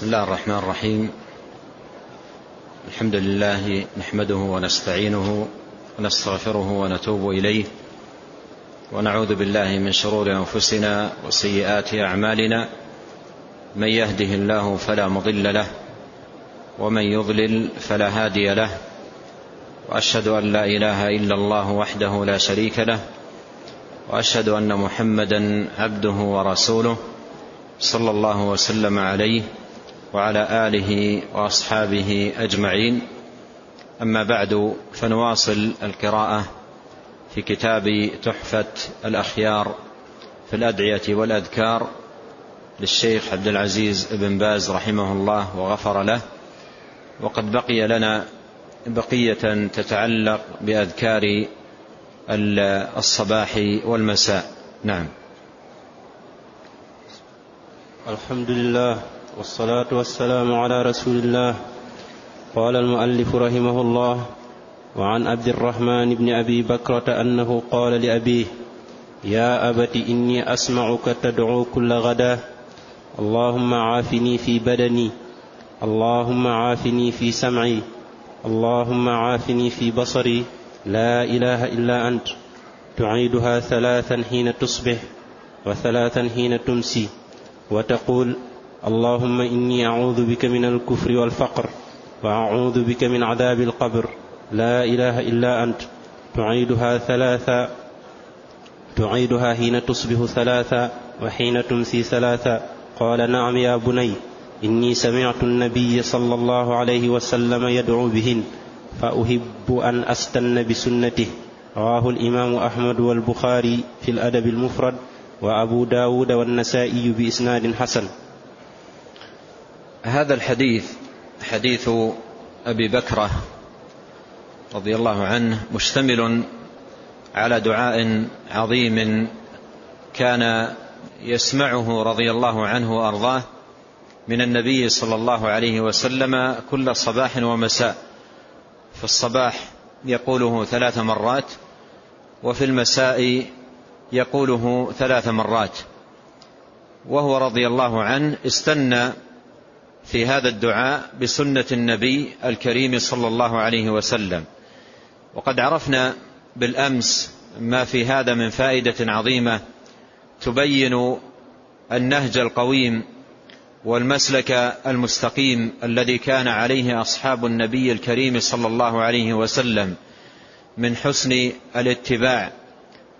بسم الله الرحمن الرحيم. الحمد لله نحمده ونستعينه ونستغفره ونتوب إليه ونعوذ بالله من شرور أنفسنا وسيئات أعمالنا. من يهده الله فلا مضل له ومن يضلل فلا هادي له. وأشهد أن لا إله إلا الله وحده لا شريك له. وأشهد أن محمدا عبده ورسوله صلى الله وسلم عليه وعلى آله وأصحابه أجمعين. أما بعد فنواصل القراءة في كتاب تحفة الأخيار في الأدعية والأذكار للشيخ عبد العزيز بن باز رحمه الله وغفر له. وقد بقي لنا بقية تتعلق بأذكار الصباح والمساء. نعم. الحمد لله والصلاة والسلام على رسول الله. قال المؤلف رحمه الله وعن عبد الرحمن بن أبي بكرة أنه قال لأبيه يا أبت إني أسمعك تدعو كل غدا اللهم عافني في بدني. اللهم عافني في سمعي. اللهم عافني في بصري. لا إله إلا أنت. تعيدها ثلاثا حين تصبح وثلاثا حين تمسي. وتقول اللهم إني أعوذ بك من الكفر والفقر وأعوذ بك من عذاب القبر. لا إله إلا أنت. تعيدها ثلاثا. تعيدها حين تصبح ثلاثا وحين تمسي ثلاثا. قال نعم يا بني. إني سمعت النبي صلى الله عليه وسلم يدعو بهن. فأحب أن أستن بسنته. رواه الإمام أحمد والبخاري في الأدب المفرد وأبو داود والنسائي بإسناد حسن. هذا الحديث حديث أبي بكرة رضي الله عنه مشتمل على دعاء عظيم كان يسمعه رضي الله عنه وأرضاه من النبي صلى الله عليه وسلم كل صباح ومساء. في الصباح يقوله ثلاث مرات وفي المساء يقوله ثلاث مرات. وهو رضي الله عنه استنى في هذا الدعاء بسنة النبي الكريم صلى الله عليه وسلم. وقد عرفنا بالأمس ما في هذا من فائدة عظيمة تبين النهج القويم والمسلك المستقيم الذي كان عليه أصحاب النبي الكريم صلى الله عليه وسلم من حسن الاتباع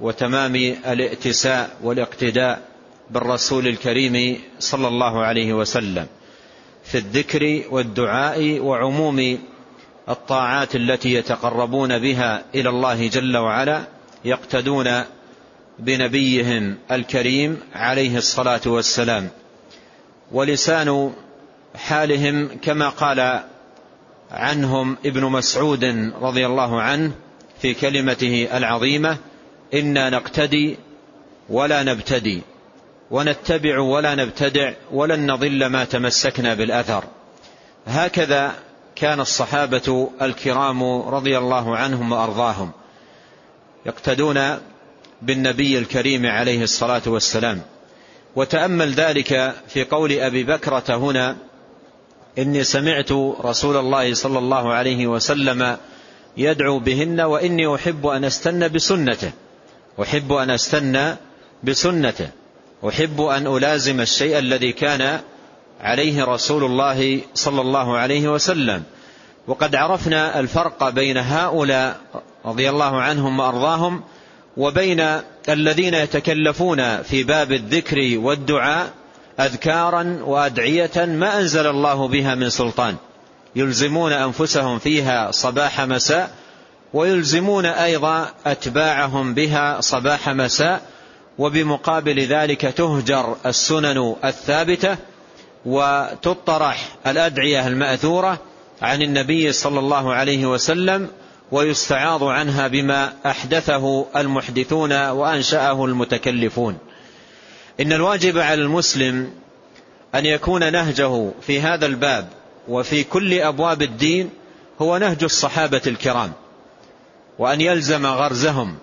وتمام الائتساء والاقتداء بالرسول الكريم صلى الله عليه وسلم. في الذكر والدعاء وعموم الطاعات التي يتقربون بها إلى الله جل وعلا يقتدون بنبيهم الكريم عليه الصلاة والسلام. ولسان حالهم كما قال عنهم ابن مسعود رضي الله عنه في كلمته العظيمة إنا نقتدي ولا نبتدي. ونتبع ولا نبتدع ولن نضل ما تمسكنا بالأثر. هكذا كان الصحابة الكرام رضي الله عنهم وأرضاهم يقتدون بالنبي الكريم عليه الصلاة والسلام. وتأمل ذلك في قول أبي بكرة هنا إني سمعت رسول الله صلى الله عليه وسلم يدعو بهن وإني أحب أن أستنى بسنته. أحب أن أستنى بسنته. أحب أن ألازم الشيء الذي كان عليه رسول الله صلى الله عليه وسلم. وقد عرفنا الفرق بين هؤلاء رضي الله عنهم وأرضاهم وبين الذين يتكلفون في باب الذكر والدعاء أذكارا وأدعية ما أنزل الله بها من سلطان. يلزمون أنفسهم فيها صباح مساء ويلزمون أيضا أتباعهم بها صباح مساء وبمقابل ذلك تهجر السنن الثابتة وتطرح الأدعية المأثورة عن النبي صلى الله عليه وسلم ويستعاض عنها بما أحدثه المحدثون وأنشأه المتكلفون. إن الواجب على المسلم أن يكون نهجه في هذا الباب وفي كل أبواب الدين هو نهج الصحابة الكرام وأن يلزم غرزهم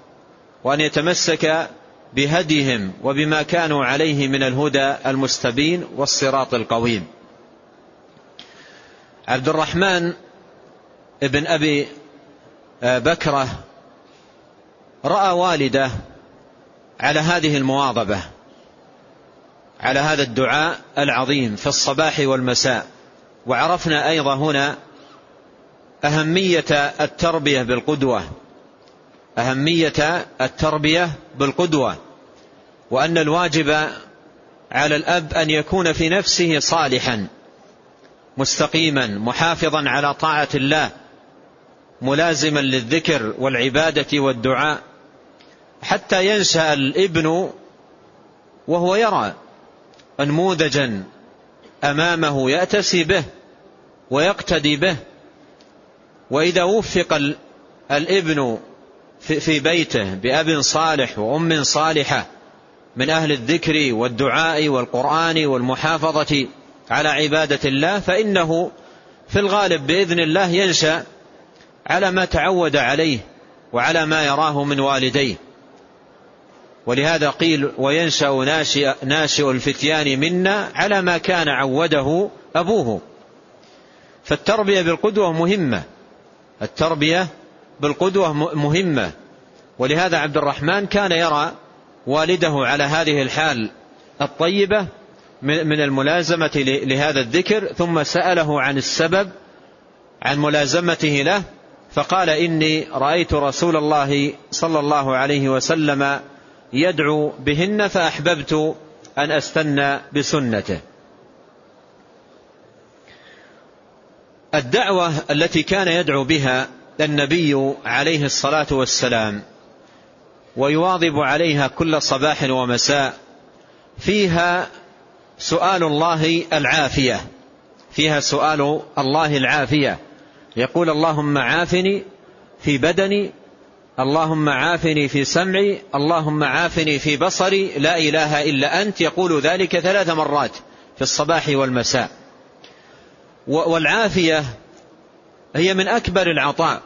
وأن يتمسك بهديهم وبما كانوا عليه من الهدى المستبين والصراط القويم. عبد الرحمن ابن أبي بكرة رأى والده على هذه المواظبة على هذا الدعاء العظيم في الصباح والمساء. وعرفنا أيضا هنا أهمية التربية بالقدوة. أهمية التربية بالقدوة وأن الواجب على الأب أن يكون في نفسه صالحا مستقيما محافظا على طاعة الله ملازما للذكر والعبادة والدعاء. حتى ينشأ الابن وهو يرى انموذجا أمامه يأتسي به ويقتدي به. وإذا وفق الابن في بيته بأب صالح وأم صالحة من أهل الذكر والدعاء والقرآن والمحافظة على عبادة الله فإنه في الغالب بإذن الله ينشأ على ما تعود عليه وعلى ما يراه من والديه. ولهذا قيل وينشأ ناشئ, ناشئ الفتيان منا على ما كان عوده أبوه فالتربية بالقدوة مهمة. التربية بالقدوة مهمة. ولهذا عبد الرحمن كان يرى والده على هذه الحال الطيبة من الملازمة لهذا الذكر ثم سأله عن السبب عن ملازمته له فقال إني رأيت رسول الله صلى الله عليه وسلم يدعو بهن فأحببت أن أستنى بسنته. الدعوة التي كان يدعو بها النبي عليه الصلاة والسلام ويواظب عليها كل صباح ومساء فيها سؤال الله العافية فيها سؤال الله العافية. يقول اللهم عافني في بدني اللهم عافني في سمعي اللهم عافني في بصري لا إله إلا أنت. يقول ذلك ثلاث مرات في الصباح والمساء. والعافية هي من أكبر العطاء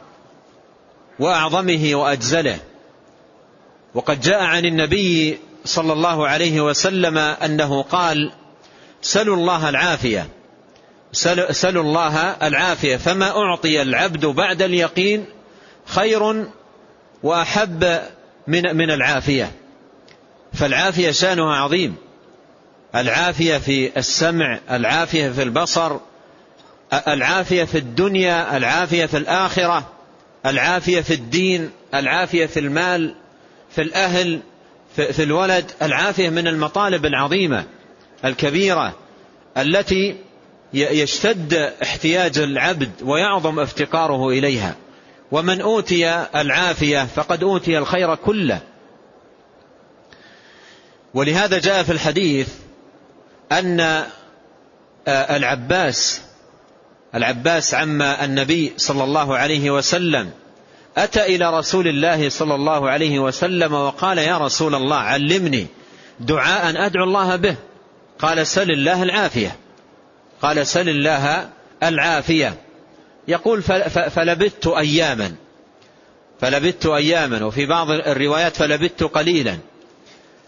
وأعظمه وأجزله. وقد جاء عن النبي صلى الله عليه وسلم أنه قال سلوا الله العافية. سلوا الله العافية. فما أعطي العبد بعد اليقين خير وأحب من من العافية. فالعافية شأنها عظيم. العافية في السمع العافية في البصر العافية في الدنيا العافية في الآخرة العافية في الدين العافية في المال في الأهل في الولد العافية من المطالب العظيمة الكبيرة التي يشتد احتياج العبد ويعظم افتقاره إليها. ومن أوتي العافية فقد أوتي الخير كله. ولهذا جاء في الحديث أن العباس العباس عم النبي صلى الله عليه وسلم. أتى إلى رسول الله صلى الله عليه وسلم وقال يا رسول الله علمني دعاء أدعو الله به. قال سل الله العافية. قال سل الله العافية. يقول فلبثت أياما. فلبثت أياما وفي بعض الروايات فلبثت قليلا.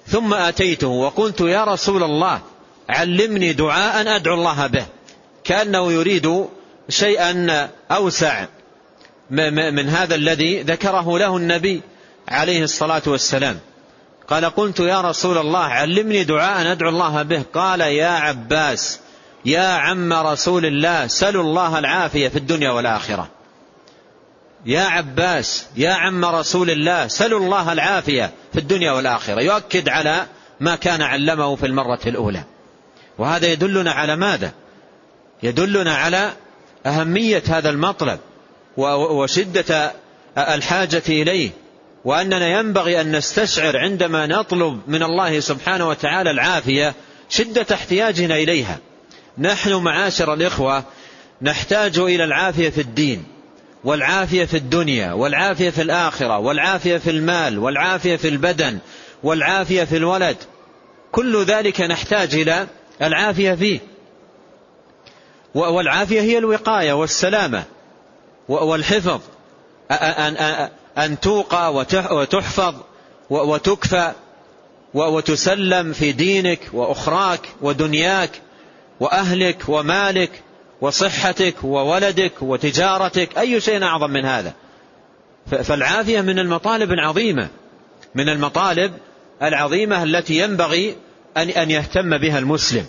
ثم أتيته وقلت يا رسول الله علمني دعاء أدعو الله به. كأنه يريد شيئا أوسع من هذا الذي ذكره له النبي عليه الصلاة والسلام. قال قلت يا رسول الله علمني دعاء أدعو الله به. قال يا عباس يا عم رسول الله سلوا الله العافية في الدنيا والآخرة. يا عباس يا عم رسول الله سلوا الله العافية في الدنيا والآخرة. يؤكد على ما كان علمه في المرة الأولى. وهذا يدلنا على ماذا؟ يدلنا على أهمية هذا المطلب وشدة الحاجة إليه وأننا ينبغي أن نستشعر عندما نطلب من الله سبحانه وتعالى العافية شدة احتياجنا إليها. نحن معاشر الإخوة نحتاج إلى العافية في الدين والعافية في الدنيا والعافية في الآخرة والعافية في المال والعافية في البدن والعافية في الولد. كل ذلك نحتاج إلى العافية فيه. والعافية هي الوقاية والسلامة والحفظ. أن توقى وتحفظ وتكفى وتسلم في دينك وأخراك ودنياك وأهلك ومالك وصحتك وولدك وتجارتك أي شيء أعظم من هذا. فالعافية من المطالب العظيمة من المطالب العظيمة التي ينبغي أن يهتم بها المسلم.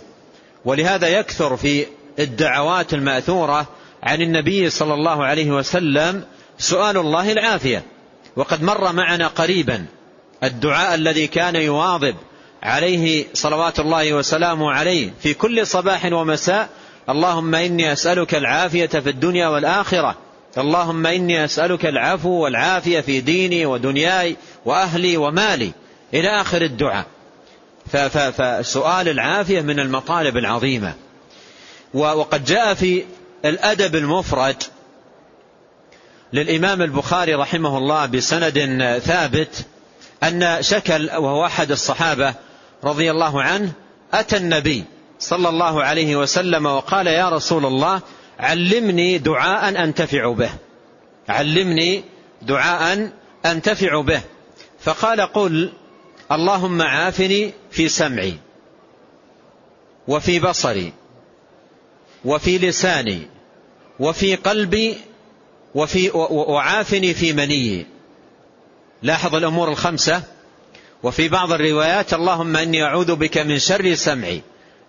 ولهذا يكثر في الدعوات المأثورة عن النبي صلى الله عليه وسلم سؤال الله العافية. وقد مر معنا قريبا الدعاء الذي كان يواظب عليه صلوات الله وسلامه عليه في كل صباح ومساء اللهم إني أسألك العافية في الدنيا والآخرة. اللهم إني أسألك العفو والعافية في ديني ودنياي وأهلي ومالي. إلى آخر الدعاء. فسؤال العافية من المطالب العظيمة. وقد جاء في الأدب المفرد للإمام البخاري رحمه الله بسند ثابت أن شكل وهو أحد الصحابة رضي الله عنه أتى النبي صلى الله عليه وسلم وقال يا رسول الله علمني دعاء أنتفع به. علمني دعاء أنتفع به. فقال قل اللهم عافني في سمعي وفي بصري. وفي لساني وفي قلبي وفي وعافني في مني لاحظ الأمور الخمسة. وفي بعض الروايات اللهم إني أعوذ بك من شر سمعي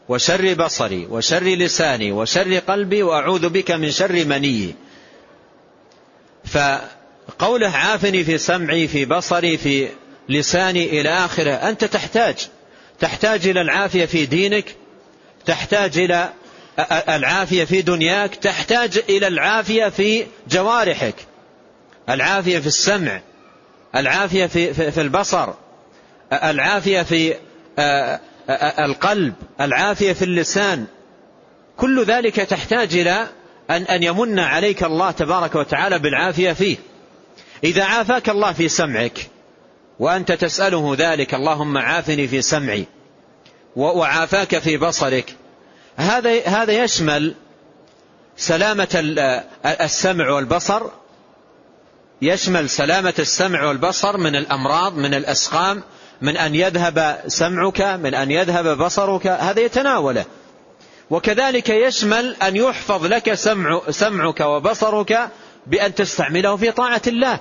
وشر بصري وشر لساني وشر قلبي وأعوذ بك من شر مني فقوله عافني في سمعي في بصري في لساني إلى آخره أنت تحتاج تحتاج إلى العافية في دينك تحتاج إلى العافية في دنياك تحتاج إلى العافية في جوارحك. العافية في السمع. العافية في, في, في البصر. العافية في القلب. العافية في اللسان. كل ذلك تحتاج إلى أن, أن يمن عليك الله تبارك وتعالى بالعافية فيه. إذا عافاك الله في سمعك وأنت تسأله ذلك اللهم عافني في سمعي وعافاك في بصرك هذا هذا يشمل سلامة السمع والبصر يشمل سلامة السمع والبصر من الأمراض من الأسقام من أن يذهب سمعك من أن يذهب بصرك هذا يتناوله. وكذلك يشمل أن يحفظ لك سمع سمعك وبصرك بأن تستعمله في طاعة الله.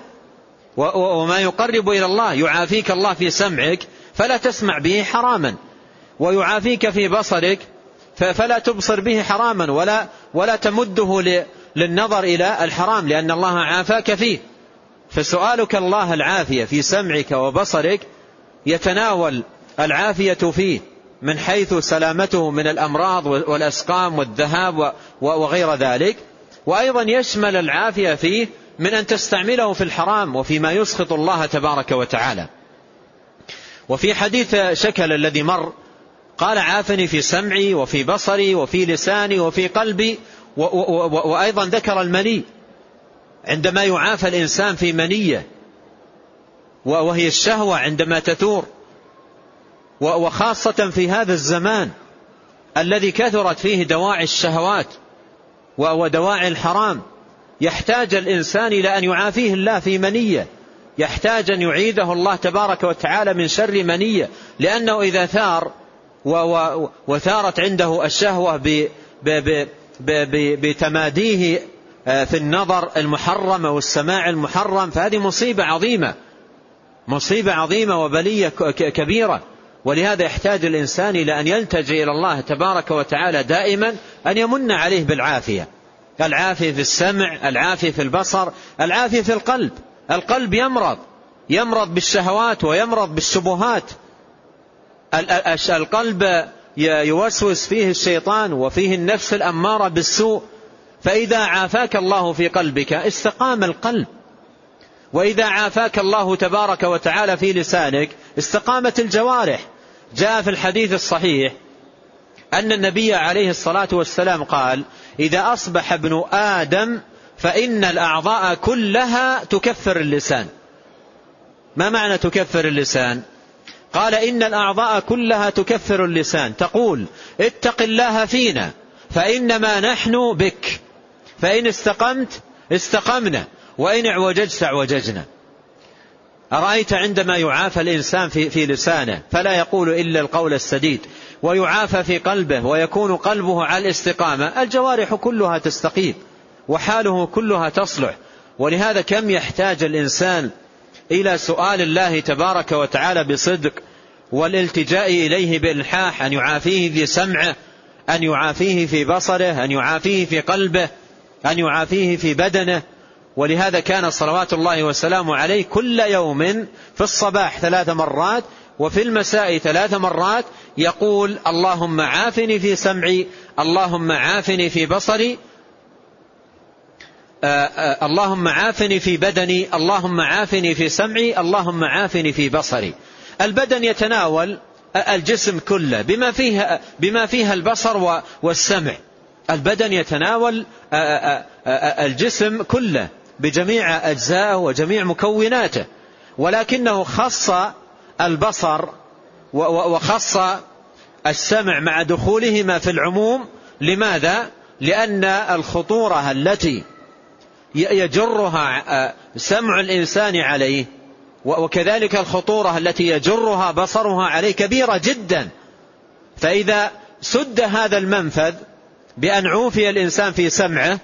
وما يقرب إلى الله يعافيك الله في سمعك فلا تسمع به حراما. ويعافيك في بصرك فلا تبصر به حراما ولا ولا تمده للنظر إلى الحرام لأن الله عافاك فيه. فسؤالك الله العافية في سمعك وبصرك يتناول العافية فيه من حيث سلامته من الأمراض والأسقام والذهاب وغير ذلك. وأيضا يشمل العافية فيه من أن تستعمله في الحرام وفيما يسخط الله تبارك وتعالى. وفي حديث شكل الذي مر قال عافني في سمعي وفي بصري وفي لساني وفي قلبي وأيضا ذكر المني. عندما يعافى الإنسان في منية وهي الشهوة عندما تثور وخاصة في هذا الزمان الذي كثرت فيه دواعي الشهوات ودواعي الحرام يحتاج الإنسان إلى أن يعافيه الله في منية. يحتاج أن يعيده الله تبارك وتعالى من شر منية لأنه إذا ثار وثارت عنده الشهوة بتماديه آه، في النظر المحرم والسماع المحرم. فهذه مصيبة عظيمة مصيبة عظيمة وبلية كبيرة. ولهذا يحتاج الإنسان إلى أن يلتجئ إلى الله تبارك وتعالى دائما أن يمن عليه بالعافية. العافية في السمع العافية في البصر العافية في القلب. القلب يمرض يمرض بالشهوات ويمرض بالشبهات. القلب يوسوس فيه الشيطان وفيه النفس الأمارة بالسوء. فإذا عافاك الله في قلبك استقام القلب. وإذا عافاك الله تبارك وتعالى في لسانك استقامت الجوارح. جاء في الحديث الصحيح أن النبي عليه الصلاة والسلام قال إذا أصبح ابن آدم فإن الأعضاء كلها تكفر اللسان. ما معنى تكفر اللسان؟ قال إن الأعضاء كلها تكفر اللسان. تقول اتق الله فينا فإنما نحن بك. فإن استقمت استقمنا وإن اعوججت اعوججنا. أرأيت عندما يعافى الإنسان في, في لسانه فلا يقول إلا القول السديد. ويعافى في قلبه ويكون قلبه على الاستقامة. الجوارح كلها تستقيم وحاله كلها تصلح. ولهذا كم يحتاج الإنسان إلى سؤال الله تبارك وتعالى بصدق والالتجاء إليه بإلحاح أن يعافيه في سمعه أن يعافيه في بصره أن يعافيه في قلبه أن يعافيه في بدنه. ولهذا كان صلوات الله وسلامه عليه كل يوم في الصباح ثلاث مرات وفي المساء ثلاث مرات يقول اللهم عافني في سمعي اللهم عافني في بصري اللهم عافني في بدني اللهم عافني في سمعي اللهم عافني في بصري. البدن يتناول الجسم كله بما فيها بما فيها البصر والسمع. البدن يتناول الجسم كله بجميع أجزائه وجميع مكوناته. ولكنه خص البصر وخص السمع مع دخولهما في العموم. لماذا؟ لأن الخطورة التي يجرها سمع الإنسان عليه. وكذلك الخطورة التي يجرها بصرها عليه كبيرة جدا. فإذا سد هذا المنفذ بأن عوفي الإنسان في سمعه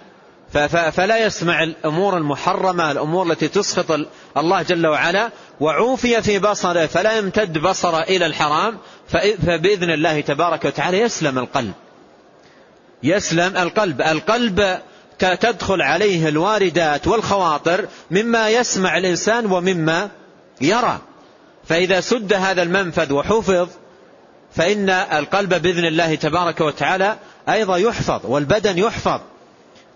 فلا يسمع الأمور المحرمة الأمور التي تسخط الله جل وعلا. وعوفي في بصره فلا يمتد بصره إلى الحرام فبإذن الله تبارك وتعالى يسلم القلب. يسلم القلب. القلب تدخل عليه الواردات والخواطر مما يسمع الإنسان ومما يرى. فإذا سد هذا المنفذ وحفظ فإن القلب بإذن الله تبارك وتعالى أيضا يحفظ والبدن يحفظ.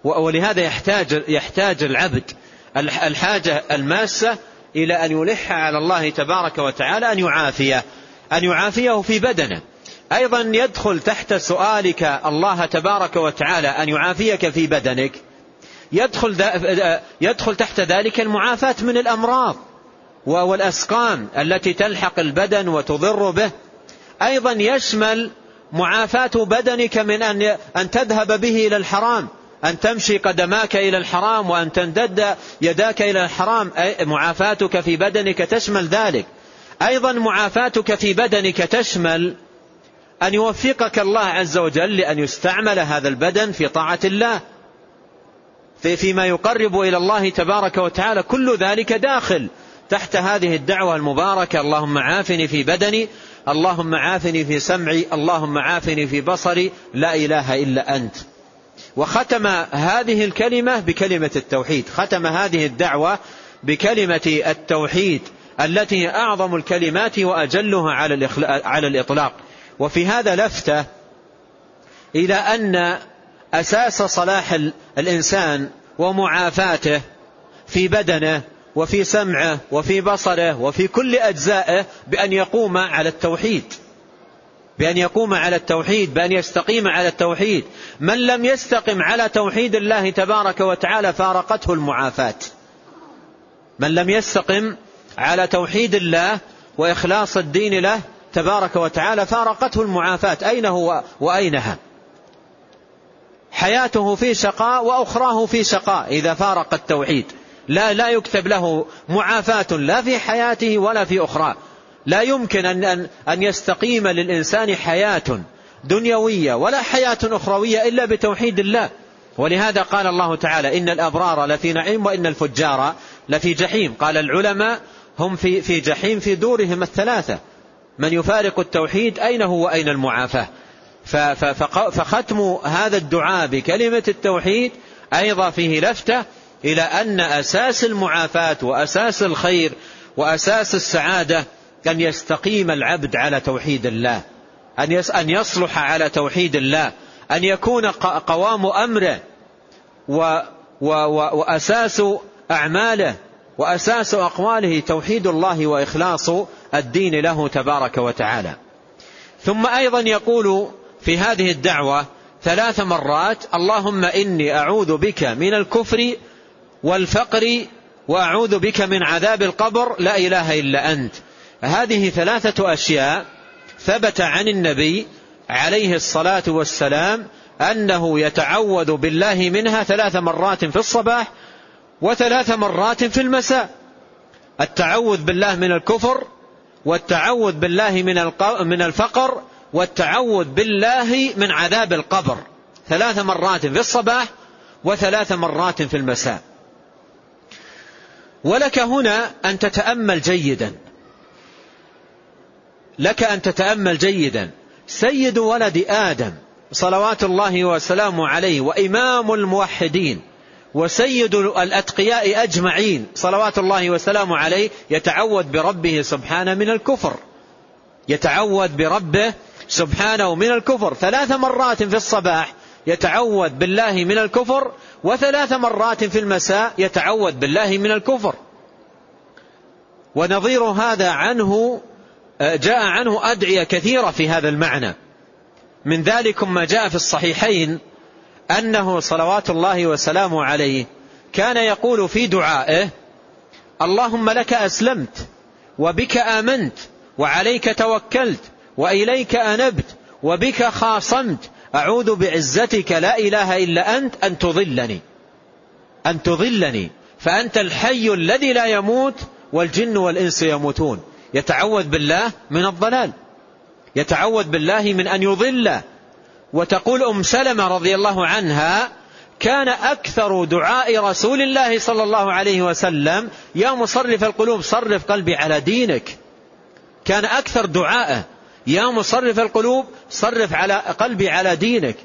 ولهذا يحتاج يحتاج العبد الحاجة الماسة إلى أن يلح على الله تبارك وتعالى أن يعافيه أن يعافيه في بدنه. أيضا يدخل تحت سؤالك الله تبارك وتعالى أن يعافيك في بدنك. يدخل, يدخل تحت ذلك المعافاة من الأمراض والأسقام التي تلحق البدن وتضر به. أيضا يشمل معافاة بدنك من أن, أن تذهب به إلى الحرام أن تمشي قدماك إلى الحرام وأن تندد يداك إلى الحرام. معافاتك في بدنك تشمل ذلك. أيضا معافاتك في بدنك تشمل أن يوفقك الله عز وجل لأن يستعمل هذا البدن في طاعة الله في فيما يقرب إلى الله تبارك وتعالى كل ذلك داخل تحت هذه الدعوة المباركة اللهم عافني في بدني اللهم عافني في سمعي اللهم عافني في بصري لا إله إلا أنت. وختم هذه الكلمة بكلمة التوحيد ختم هذه الدعوة بكلمة التوحيد التي أعظم الكلمات وأجلها على الإطلاق. وفي هذا لفتة إلى أن أساس صلاح الإنسان ومعافاته في بدنه وفي سمعه وفي بصره وفي كل أجزائه بأن يقوم على التوحيد. بأن يقوم على التوحيد بأن يستقيم على التوحيد. من لم يستقم على توحيد الله تبارك وتعالى فارقته المعافاة. من لم يستقم على توحيد الله وإخلاص الدين له تبارك وتعالى فارقته المعافاة. أين هو وأينها؟ حياته في شقاء وأخراه في شقاء إذا فارق التوحيد. لا لا يكتب له معافاة لا في حياته ولا في أخرى. لا يمكن أن, أن, أن يستقيم للإنسان حياة دنيوية ولا حياة أخروية إلا بتوحيد الله. ولهذا قال الله تعالى إن الأبرار لفي نعيم وإن الفجار لفي جحيم. قال العلماء هم في, في جحيم في دورهم الثلاثة. من يفارق التوحيد أين هو وأين المعافاة؟ فختم هذا الدعاء بكلمة التوحيد أيضا فيه لفتة إلى أن أساس المعافاة وأساس الخير وأساس السعادة أن يستقيم العبد على توحيد الله أن يصلح على توحيد الله أن يكون قوام أمره و و و وأساس أعماله وأساس أقواله توحيد الله وإخلاص الدين له تبارك وتعالى. ثم أيضا يقول في هذه الدعوة ثلاث مرات اللهم إني أعوذ بك من الكفر والفقر وأعوذ بك من عذاب القبر لا إله إلا أنت. هذه ثلاثة أشياء ثبت عن النبي عليه الصلاة والسلام أنه يتعوذ بالله منها ثلاث مرات في الصباح وثلاث مرات في المساء. التعوذ بالله من الكفر والتعوذ بالله من من الفقر والتعوذ بالله من عذاب القبر. ثلاث مرات في الصباح وثلاث مرات في المساء. ولك هنا أن تتأمل جيدا. لك أن تتأمل جيدا. سيد ولد آدم صلوات الله وسلامه عليه وإمام الموحدين وسيد الأتقياء أجمعين. صلوات الله وسلامه عليه. يتعوذ بربه سبحانه من الكفر. يتعوذ بربه سبحانه من الكفر. ثلاث مرات في الصباح يتعوذ بالله من الكفر وثلاث مرات في المساء يتعوذ بالله من الكفر. ونظير هذا عنه جاء عنه أدعية كثيرة في هذا المعنى. من ذلك ما جاء في الصحيحين أنه صلوات الله وسلامه عليه كان يقول في دعائه اللهم لك أسلمت وبك آمنت وعليك توكلت وإليك أنبت وبك خاصمت أعوذ بعزتك لا إله إلا أنت أن تضلني. أن تضلني فأنت الحي الذي لا يموت والجن والإنس يموتون. يتعوذ بالله من الضلال. يتعوذ بالله من أن يضل وتقول أم سلمة رضي الله عنها كان أكثر دعاء رسول الله صلى الله عليه وسلم يا مصرف القلوب صرف قلبي على دينك. كان أكثر دعاءه يا مصرف القلوب صرف على قلبي على دينك.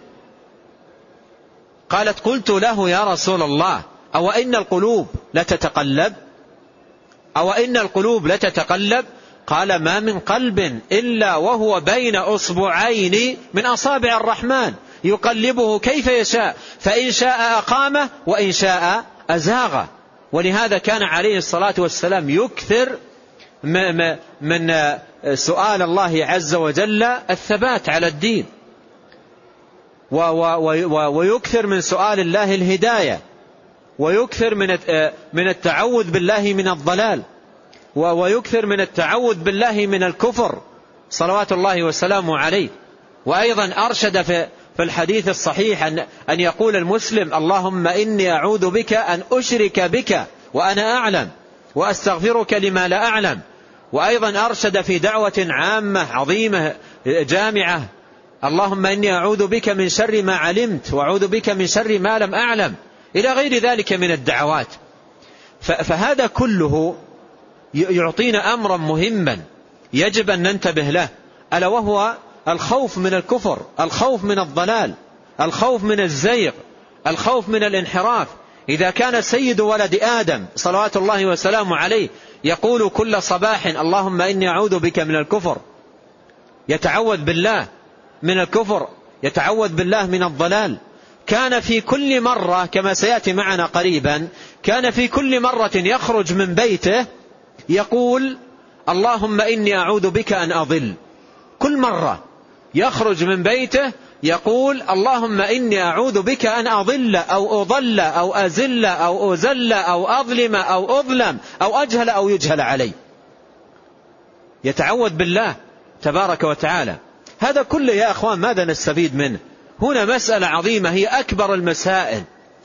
قالت قلت له يا رسول الله أو إن القلوب لتتقلب؟ أو إن القلوب لتتقلب؟ قال ما من قلب إلا وهو بين أصبعين من أصابع الرحمن يقلبه كيف يشاء فإن شاء أقامه وإن شاء أزاغه ولهذا كان عليه الصلاة والسلام يكثر من سؤال الله عز وجل الثبات على الدين. ويكثر من سؤال الله الهداية ويكثر من التعوذ بالله من الضلال. ويكثر من التعوذ بالله من الكفر صلوات الله وسلامه عليه. وأيضا أرشد في في الحديث الصحيح أن, أن يقول المسلم اللهم إني أعوذ بك أن أشرك بك وأنا أعلم وأستغفرك لما لا أعلم. وأيضا أرشد في دعوة عامة عظيمة جامعة اللهم إني أعوذ بك من شر ما علمت وأعوذ بك من شر ما لم أعلم. إلى غير ذلك من الدعوات. فهذا كله يعطينا أمرا مهما يجب أن ننتبه له ألا وهو الخوف من الكفر الخوف من الضلال الخوف من الزيغ الخوف من الانحراف. إذا كان سيد ولد آدم صلوات الله وسلامه عليه يقول كل صباح اللهم إني أعوذ بك من الكفر يتعوذ بالله من الكفر يتعوذ بالله من الضلال. كان في كل مرة كما سيأتي معنا قريبا كان في كل مرة يخرج من بيته يقول اللهم إني أعوذ بك أن أضل. كل مرة يخرج من بيته يقول اللهم إني أعوذ بك أن أضل أو أضل أو أزل أو أزل أو أظلم أو أظلم أو أجهل أو يجهل علي. يتعوذ بالله تبارك وتعالى. هذا كله يا أخوان ماذا نستفيد منه؟ هنا مسألة عظيمة هي أكبر المسائل.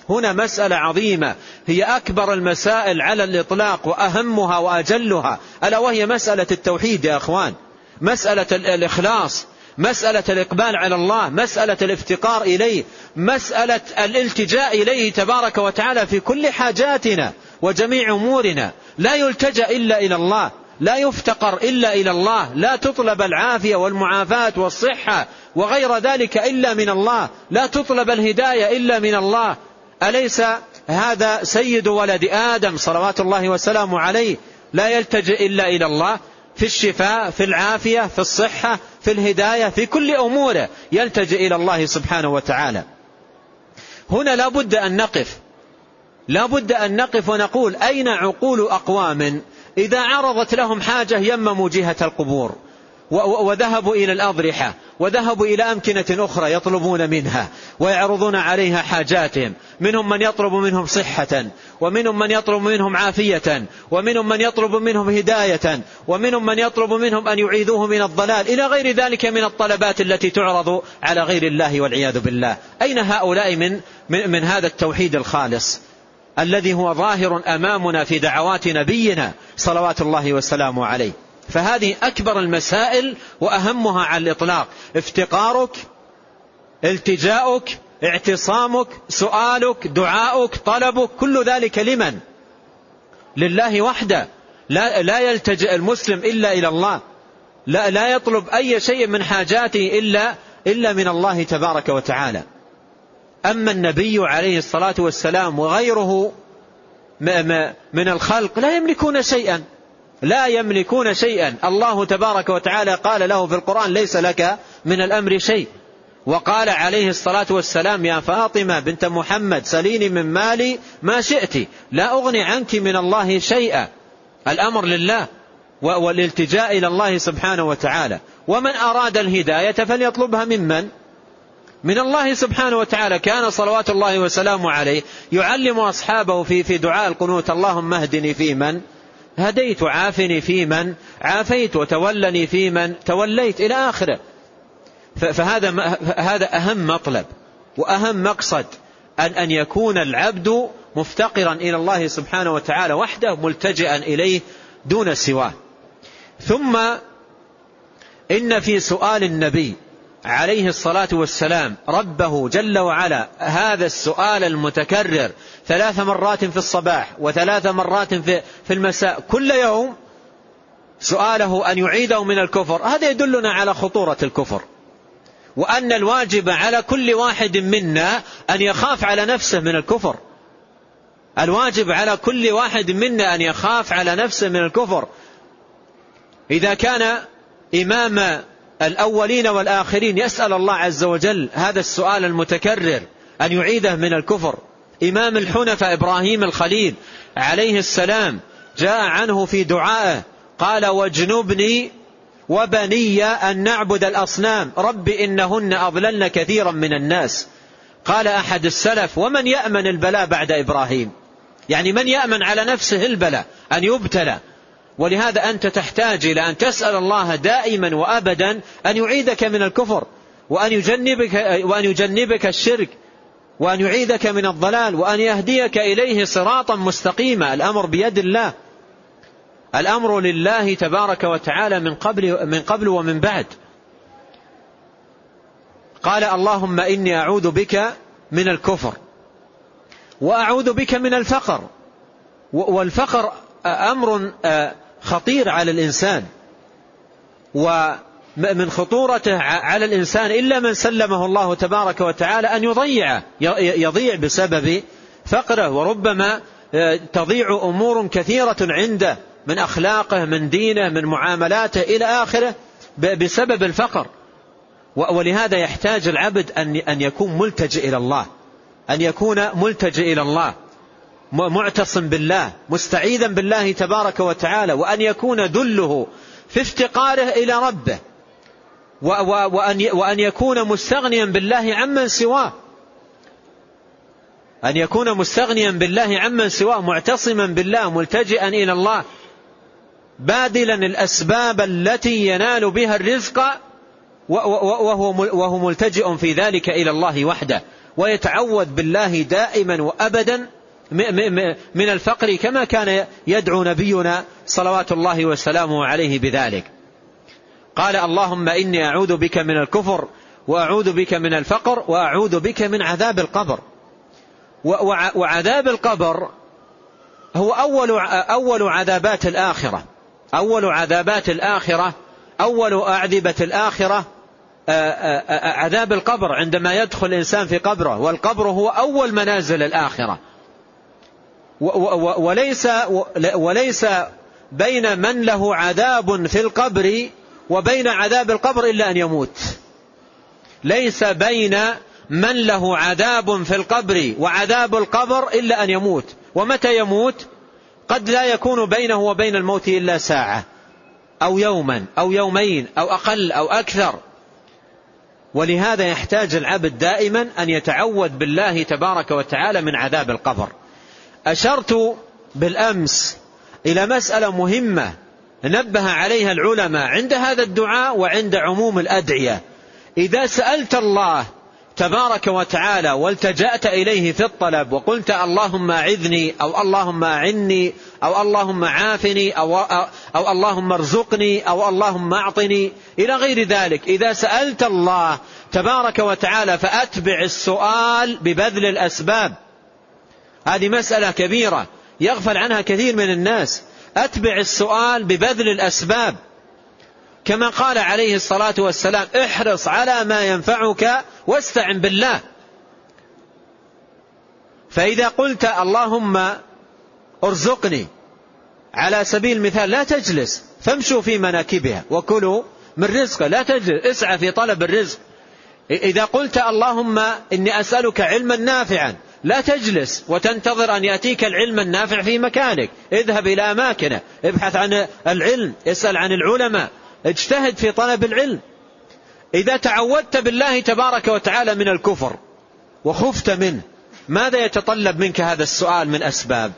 هنا مسألة عظيمة. هي أكبر المسائل على الإطلاق وأهمها وأجلها. ألا وهي مسألة التوحيد يا أخوان. مسألة الإخلاص. مسألة الإقبال على الله. مسألة الافتقار إليه. مسألة الالتجاء إليه تبارك وتعالى في كل حاجاتنا وجميع أمورنا. لا يلتجأ إلا إلى الله. لا يفتقر إلا إلى الله. لا تطلب العافية والمعافاة والصحة وغير ذلك إلا من الله. لا تطلب الهداية إلا من الله. أليس هذا سيد ولد آدم صلوات الله وسلامه عليه؟ لا يلتجئ إلا إلى الله. في الشفاء في العافية في الصحة في الهداية في كل أموره يلتجئ إلى الله سبحانه وتعالى. هنا لا بد أن نقف. لا بد أن نقف ونقول أين عقول أقوام إذا عرضت لهم حاجة يمموا جهة القبور وذهبوا إلى الأضرحة. وذهبوا إلى أمكنة أخرى يطلبون منها ويعرضون عليها حاجاتهم. منهم من يطلب منهم صحة ومنهم من يطلب منهم عافية ومنهم من يطلب منهم هداية ومنهم من يطلب منهم أن يعيذوه من الضلال. إلى غير ذلك من الطلبات التي تعرض على غير الله والعياذ بالله. أين هؤلاء من, من, من هذا التوحيد الخالص الذي هو ظاهر أمامنا في دعوات نبينا صلوات الله وسلامه عليه؟ فهذه أكبر المسائل وأهمها على الإطلاق. افتقارك التجاؤك اعتصامك سؤالك دعاؤك طلبك كل ذلك لمن؟ لله وحده. لا, لا يلتجئ المسلم إلا إلى الله. لا, لا يطلب أي شيء من حاجاته إلا, إلا من الله تبارك وتعالى. أما النبي عليه الصلاة والسلام وغيره من الخلق لا يملكون شيئا. لا يملكون شيئا. الله تبارك وتعالى قال له في القرآن ليس لك من الأمر شيء. وقال عليه الصلاة والسلام يا فاطمة بنت محمد سليني من مالي ما شئت. لا أغني عنك من الله شيئا. الأمر لله والالتجاء إلى الله سبحانه وتعالى. ومن أراد الهداية فليطلبها ممن؟ من الله سبحانه وتعالى. كان صلوات الله وسلامه عليه يعلم أصحابه في في دعاء القنوت. اللهم اهدني في من؟ هديت عافني في من؟ عافيت وتولني في من؟ توليت إلى آخره. فهذا هذا أهم مطلب وأهم مقصد أن أن يكون العبد مفتقرا إلى الله سبحانه وتعالى وحده ملتجئا إليه دون سواه. ثم إن في سؤال النبي عليه الصلاة والسلام ربه جل وعلا هذا السؤال المتكرر ثلاث مرات في الصباح وثلاث مرات في المساء كل يوم سؤاله أن يعيده من الكفر. هذا يدلنا على خطورة الكفر. وأن الواجب على كل واحد منا أن يخاف على نفسه من الكفر. الواجب على كل واحد منا أن يخاف على نفسه من الكفر. إذا كان إمام الأولين والآخرين. يسأل الله عز وجل هذا السؤال المتكرر أن يعيده من الكفر. إمام الحنفاء إبراهيم الخليل عليه السلام جاء عنه في دعائه قال واجنبني وبني أن نعبد الأصنام. رب إنهن أضللن كثيرا من الناس. قال أحد السلف ومن يأمن البلاء بعد إبراهيم؟ يعني من يأمن على نفسه البلاء؟ أن يبتلى. ولهذا أنت تحتاج إلى أن تسأل الله دائما وأبدا أن يعيدك من الكفر وأن يجنبك, وأن يجنبك الشرك وأن يعيدك من الضلال وأن يهديك إليه صراطا مستقيما. الأمر بيد الله. الأمر لله تبارك وتعالى من قبل, من قبل ومن بعد. قال اللهم إني أعوذ بك من الكفر وأعوذ بك من الفقر والفقر أمر خطير على الإنسان ومن خطورته على الإنسان إلا من سلمه الله تبارك وتعالى أن يضيعه يضيع بسبب فقره وربما تضيع أمور كثيرة عنده من أخلاقه من دينه من معاملاته إلى آخره بسبب الفقر. ولهذا يحتاج العبد أن يكون ملتجئ إلى الله أن يكون ملتجئ إلى الله. معتصم بالله مستعيذا بالله تبارك وتعالى وأن يكون دله في افتقاره إلى ربه وأن يكون مستغنيا بالله عمن سواه. أن يكون مستغنيا بالله عمن سواه معتصما بالله ملتجئا إلى الله بادلا الأسباب التي ينال بها الرزق وهو ملتجئ في ذلك إلى الله وحده ويتعوذ بالله دائما وأبدا من الفقر كما كان يدعو نبينا صلوات الله وسلامه عليه بذلك. قال اللهم إني أعوذ بك من الكفر وأعوذ بك من الفقر وأعوذ بك من عذاب القبر. وعذاب القبر هو أول أول عذابات الآخرة. أول عذابات الآخرة أول أعذبة الآخرة عذاب القبر عندما يدخل الإنسان في قبره. والقبر هو أول منازل الآخرة. وليس وليس بين من له عذاب في القبر وبين عذاب القبر إلا أن يموت. ليس بين من له عذاب في القبر وعذاب القبر إلا أن يموت. ومتى يموت؟ قد لا يكون بينه وبين الموت إلا ساعة أو يوما أو يومين أو أقل أو أكثر. ولهذا يحتاج العبد دائما أن يتعوذ بالله تبارك وتعالى من عذاب القبر. أشرت بالأمس إلى مسألة مهمة نبه عليها العلماء عند هذا الدعاء وعند عموم الأدعية. إذا سألت الله تبارك وتعالى والتجأت إليه في الطلب وقلت اللهم أعذني أو اللهم أعني أو اللهم عافني أو, أو, اللهم ارزقني أو اللهم أعطني إلى غير ذلك. إذا سألت الله تبارك وتعالى فأتبع السؤال ببذل الأسباب. هذه مسألة كبيرة يغفل عنها كثير من الناس. أتبع السؤال ببذل الأسباب. كما قال عليه الصلاة والسلام احرص على ما ينفعك واستعن بالله. فإذا قلت اللهم ارزقني على سبيل المثال لا تجلس فامشوا في مناكبها وكلوا من رزقه لا تجلس اسعى في طلب الرزق. إذا قلت اللهم إني أسألك علما نافعا لا تجلس وتنتظر أن يأتيك العلم النافع في مكانك. اذهب إلى أماكنه ابحث عن العلم اسأل عن العلماء. اجتهد في طلب العلم. إذا تعودت بالله تبارك وتعالى من الكفر وخفت منه ماذا يتطلب منك هذا السؤال من أسباب؟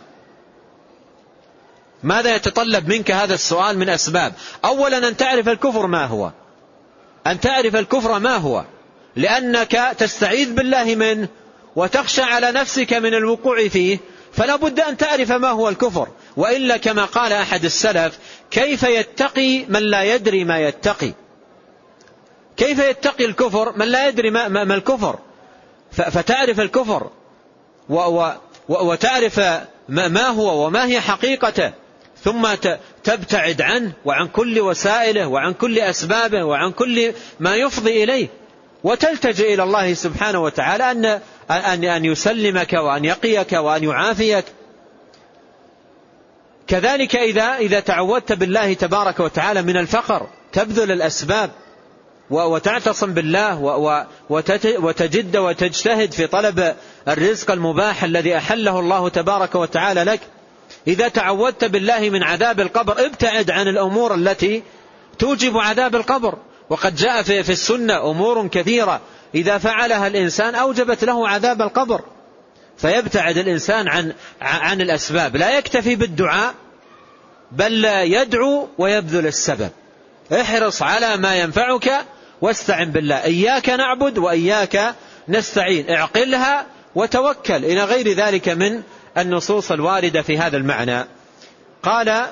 ماذا يتطلب منك هذا السؤال من أسباب؟ أولا أن تعرف الكفر ما هو. أن تعرف الكفر ما هو. لأنك تستعيذ بالله منه وتخشى على نفسك من الوقوع فيه فلا بد أن تعرف ما هو الكفر. وإلا كما قال أحد السلف كيف يتقي من لا يدري ما يتقي؟ كيف يتقي الكفر من لا يدري ما, ما, ما الكفر؟ فتعرف الكفر. و و وتعرف ما هو وما هي حقيقته. ثم تبتعد عنه وعن كل وسائله وعن كل أسبابه وعن كل ما يفضي إليه. وتلتجئ إلى الله سبحانه وتعالى أن أن أن يسلمك وأن يقيك وأن يعافيك. كذلك إذا إذا تعودت بالله تبارك وتعالى من الفقر تبذل الأسباب وتعتصم بالله وتجد وتجتهد في طلب الرزق المباح الذي أحله الله تبارك وتعالى لك. إذا تعودت بالله من عذاب القبر ابتعد عن الأمور التي توجب عذاب القبر. وقد جاء في السنة أمور كثيرة. إذا فعلها الإنسان أوجبت له عذاب القبر. فيبتعد الإنسان عن عن الأسباب. لا يكتفي بالدعاء بل يدعو ويبذل السبب. احرص على ما ينفعك واستعن بالله. إياك نعبد وإياك نستعين. اعقلها وتوكل. إلى غير ذلك من النصوص الواردة في هذا المعنى. قال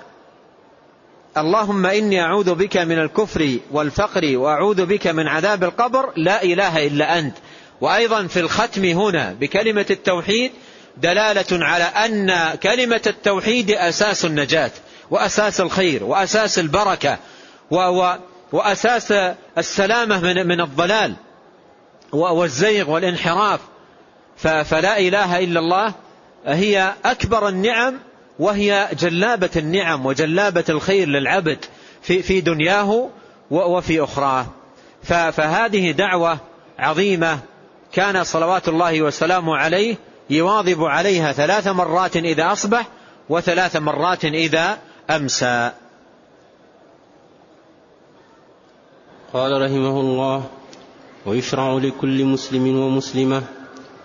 اللهم إني أعوذ بك من الكفر والفقر وأعوذ بك من عذاب القبر لا إله إلا أنت. وأيضا في الختم هنا بكلمة التوحيد دلالة على أن كلمة التوحيد أساس النجاة وأساس الخير وأساس البركة وأساس السلامة من من الضلال والزيغ والانحراف. فلا إله إلا الله هي أكبر النعم وهي جلابة النعم وجلابة الخير للعبد في في دنياه وفي أخراه. فهذه دعوة عظيمة كان صلوات الله وسلامه عليه يواظب عليها ثلاث مرات إذا أصبح وثلاث مرات إذا أمسى. قال رحمه الله ويشرع لكل مسلم ومسلمة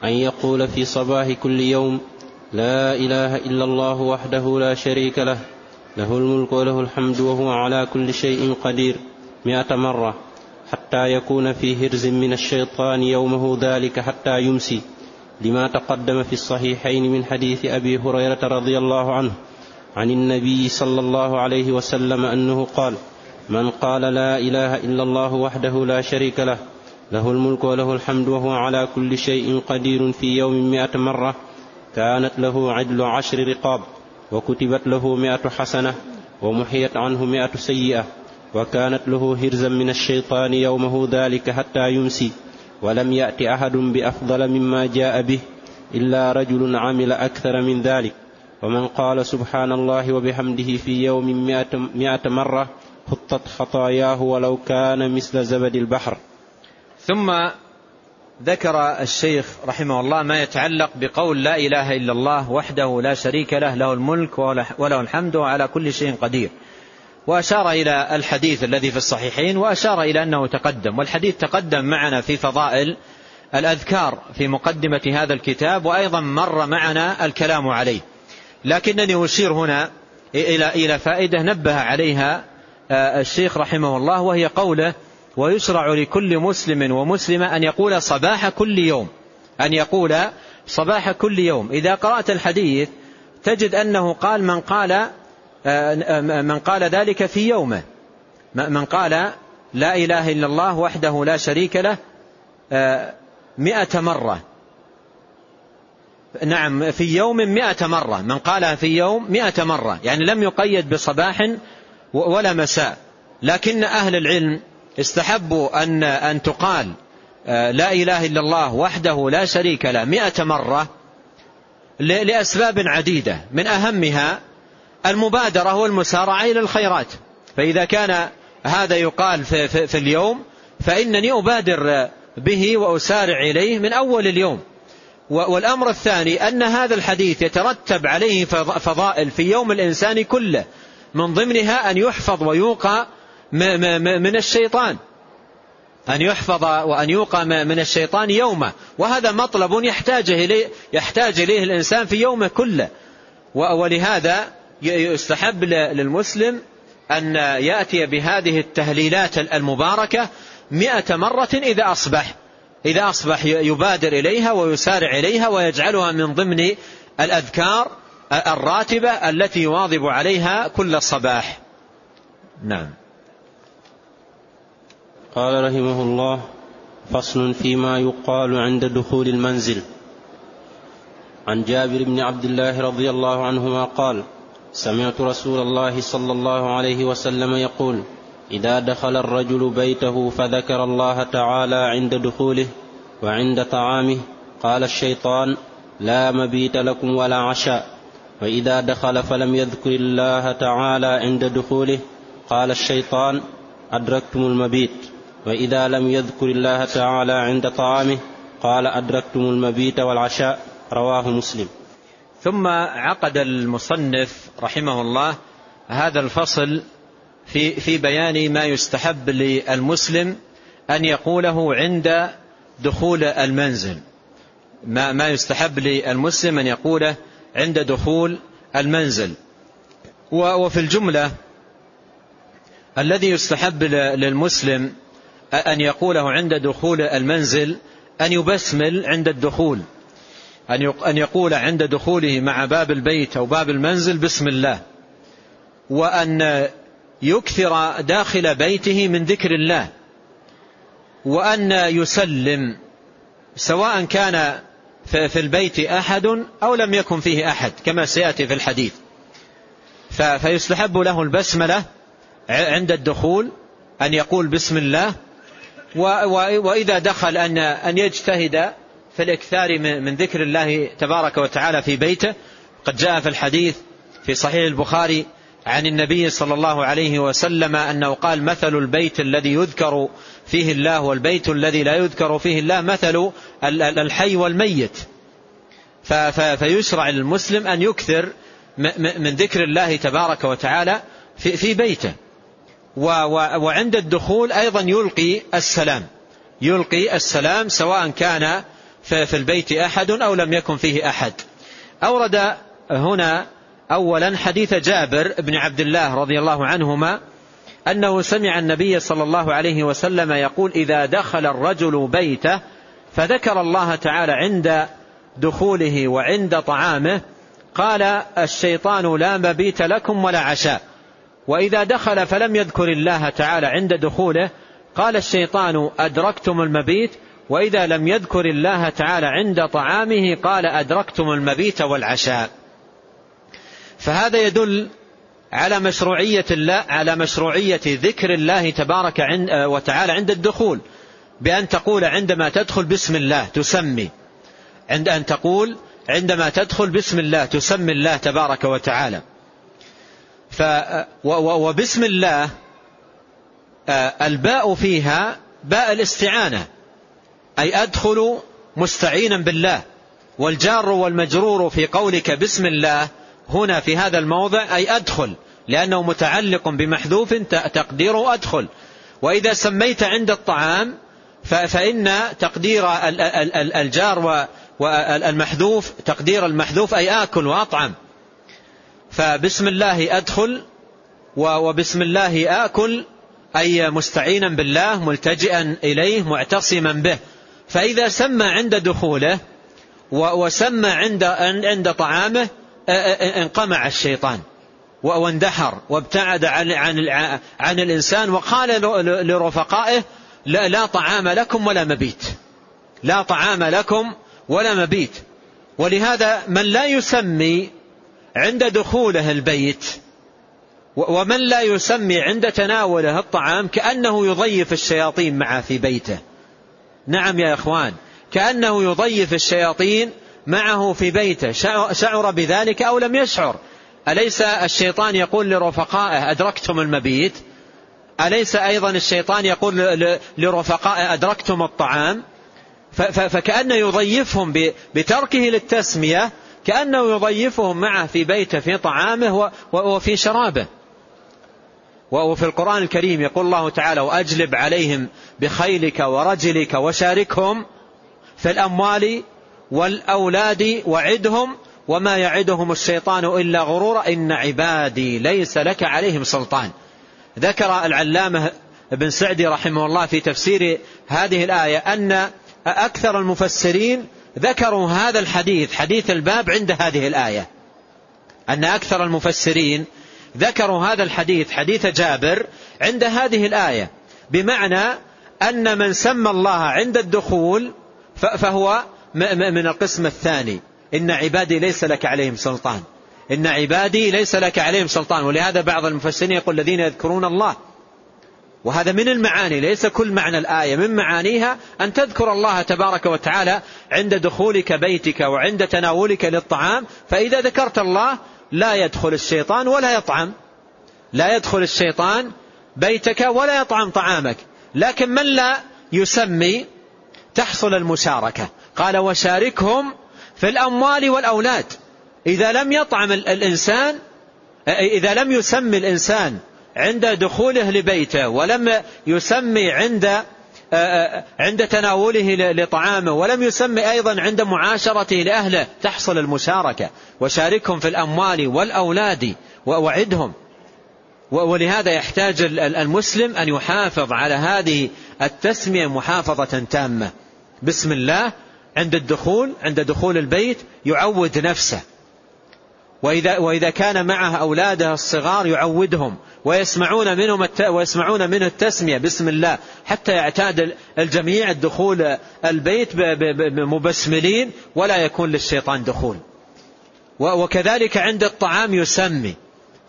أن يقول في صباح كل يوم لا إله إلا الله وحده لا شريك له. له الملك وله الحمد وهو على كل شيء قدير. مئة مرة. حتى يكون في هرز من الشيطان يومه ذلك حتى يمسي. لما تقدم في الصحيحين من حديث أبي هريرة رضي الله عنه عن النبي صلى الله عليه وسلم أنه قال من قال لا إله إلا الله وحده لا شريك له له الملك وله الحمد وهو على كل شيء قدير في يوم مئة مرة كانت له عدل عشر رقاب وكتبت له مئة حسنة ومحيت عنه مئة سيئة وكانت له هرزا من الشيطان يومه ذلك حتى يمسي ولم يأت أحد بأفضل مما جاء به إلا رجل عمل أكثر من ذلك. ومن قال سبحان الله وبحمده في يوم مئة, مرة حطت خطاياه ولو كان مثل زبد البحر. ثم ذكر الشيخ رحمه الله ما يتعلق بقول لا إله إلا الله وحده لا شريك له له الملك وله الحمد وعلى كل شيء قدير. وأشار إلى الحديث الذي في الصحيحين وأشار إلى أنه تقدم والحديث تقدم معنا في فضائل الأذكار في مقدمة هذا الكتاب وأيضا مر معنا الكلام عليه. لكنني أشير هنا إلى إلى فائدة نبه عليها الشيخ رحمه الله وهي قوله ويشرع لكل مسلم ومسلمة أن يقول صباح كل يوم. أن يقول صباح كل يوم. إذا قرأت الحديث تجد أنه قال من قال من قال ذلك في يومه. من قال لا إله إلا الله وحده لا شريك له مئة مرة. نعم في يوم مئة مرة. من قالها في يوم مئة مرة. يعني لم يقيد بصباح ولا مساء. لكن أهل العلم استحبوا أن, أن تقال لا إله إلا الله وحده لا شريك له مئة مرة لأسباب عديدة من أهمها المبادرة والمسارعة إلى الخيرات. فإذا كان هذا يقال في, في, في اليوم فإنني أبادر به وأسارع إليه من أول اليوم. والأمر الثاني أن هذا الحديث يترتب عليه فضائل في يوم الإنسان كله من ضمنها أن يحفظ ويوقى من الشيطان. أن يحفظ وأن يوقى من الشيطان يومه. وهذا مطلب يحتاج إليه, يحتاج إليه الإنسان في يومه كله. ولهذا يستحب للمسلم أن يأتي بهذه التهليلات المباركة مئة مرة إذا أصبح. إذا أصبح يبادر إليها ويسارع إليها ويجعلها من ضمن الأذكار الراتبة التي يواظب عليها كل صباح. نعم. قال رحمه الله فصل فيما يقال عند دخول المنزل. عن جابر بن عبد الله رضي الله عنهما قال سمعت رسول الله صلى الله عليه وسلم يقول إذا دخل الرجل بيته فذكر الله تعالى عند دخوله وعند طعامه قال الشيطان لا مبيت لكم ولا عشاء. وإذا دخل فلم يذكر الله تعالى عند دخوله قال الشيطان أدركتم المبيت. وإذا لم يذكر الله تعالى عند طعامه قال أدركتم المبيت والعشاء رواه مسلم. ثم عقد المصنف رحمه الله هذا الفصل في في بيان ما يستحب للمسلم أن يقوله عند دخول المنزل. ما ما يستحب للمسلم أن يقوله عند دخول المنزل. وفي الجملة الذي يستحب للمسلم أن يقوله عند دخول المنزل أن يبسمل عند الدخول. أن يقول عند دخوله مع باب البيت أو باب المنزل بسم الله. وأن يكثر داخل بيته من ذكر الله. وأن يسلم سواء كان في البيت أحد أو لم يكن فيه أحد كما سيأتي في الحديث. فيستحب له البسملة عند الدخول أن يقول بسم الله وإذا دخل أن أن يجتهد في الإكثار من ذكر الله تبارك وتعالى في بيته قد جاء في الحديث في صحيح البخاري عن النبي صلى الله عليه وسلم أنه قال مثل البيت الذي يذكر فيه الله والبيت الذي لا يذكر فيه الله مثل الحي والميت. فيشرع للمسلم أن يكثر من ذكر الله تبارك وتعالى في بيته. وعند الدخول أيضا يلقي السلام. يلقي السلام سواء كان في البيت أحد أو لم يكن فيه أحد. أورد هنا أولا حديث جابر بن عبد الله رضي الله عنهما أنه سمع النبي صلى الله عليه وسلم يقول إذا دخل الرجل بيته فذكر الله تعالى عند دخوله وعند طعامه قال الشيطان لا مبيت لكم ولا عشاء. وإذا دخل فلم يذكر الله تعالى عند دخوله قال الشيطان أدركتم المبيت؟ وإذا لم يذكر الله تعالى عند طعامه قال أدركتم المبيت والعشاء. فهذا يدل على مشروعية الله على مشروعية ذكر الله تبارك وتعالى عند الدخول. بأن تقول عندما تدخل بسم الله تسمي. عند أن تقول عندما تدخل بسم الله تسمي الله تبارك وتعالى. ف وبسم الله الباء فيها باء الاستعانة أي أدخل مستعينا بالله والجار والمجرور في قولك بسم الله هنا في هذا الموضع أي أدخل لأنه متعلق بمحذوف تقديره أدخل. وإذا سميت عند الطعام فإن تقدير الجار والمحذوف تقدير المحذوف أي آكل وأطعم. فبسم الله أدخل وبسم الله آكل أي مستعينا بالله ملتجئا إليه معتصما به. فإذا سمى عند دخوله وسمى عند عند طعامه انقمع الشيطان واندحر وابتعد عن عن عن الإنسان وقال لرفقائه لا, لا طعام لكم ولا مبيت. لا طعام لكم ولا مبيت. ولهذا من لا يسمي عند دخوله البيت. ومن لا يسمي عند تناوله الطعام كأنه يضيف الشياطين معه في بيته. نعم يا إخوان كأنه يضيف الشياطين معه في بيته. شعر بذلك أو لم يشعر؟ أليس الشيطان يقول لرفقائه أدركتم المبيت؟ أليس أيضا الشيطان يقول لرفقائه أدركتم الطعام؟ فكأنه يضيفهم بتركه للتسمية كأنه يضيفهم معه في بيته في طعامه وفي شرابه. وفي القرآن الكريم يقول الله تعالى وأجلب عليهم بخيلك ورجلك وشاركهم في الأموال والأولاد وعدهم وما يعدهم الشيطان إلا غرورا إن عبادي ليس لك عليهم سلطان. ذكر العلامة ابن سعدي رحمه الله في تفسير هذه الآية أن أكثر المفسرين ذكروا هذا الحديث حديث الباب عند هذه الآية. أن أكثر المفسرين ذكروا هذا الحديث حديث جابر عند هذه الآية. بمعنى أن من سمى الله عند الدخول فهو من القسم الثاني. إن عبادي ليس لك عليهم سلطان. إن عبادي ليس لك عليهم سلطان. ولهذا بعض المفسرين يقول الذين يذكرون الله. وهذا من المعاني ليس كل معنى الآية من معانيها أن تذكر الله تبارك وتعالى عند دخولك بيتك وعند تناولك للطعام فإذا ذكرت الله لا يدخل الشيطان ولا يطعم. لا يدخل الشيطان بيتك ولا يطعم طعامك. لكن من لا يسمي تحصل المشاركة؟ قال وشاركهم في الأموال والأولاد. إذا لم يطعم الإنسان إذا لم يسمي الإنسان عند دخوله لبيته ولم يسمي عند عند تناوله لطعامه ولم يسمي أيضا عند معاشرته لأهله. تحصل المشاركة. وشاركهم في الأموال والأولاد ووعدهم ولهذا يحتاج المسلم أن يحافظ على هذه التسمية محافظة تامة. بسم الله. عند الدخول عند دخول البيت يعود نفسه. وإذا, وإذا كان معه أولاده الصغار يعودهم ويسمعون منهم ويسمعون منه التسمية بسم الله حتى يعتاد الجميع الدخول البيت مبسملين ولا يكون للشيطان دخول. وكذلك عند الطعام يسمي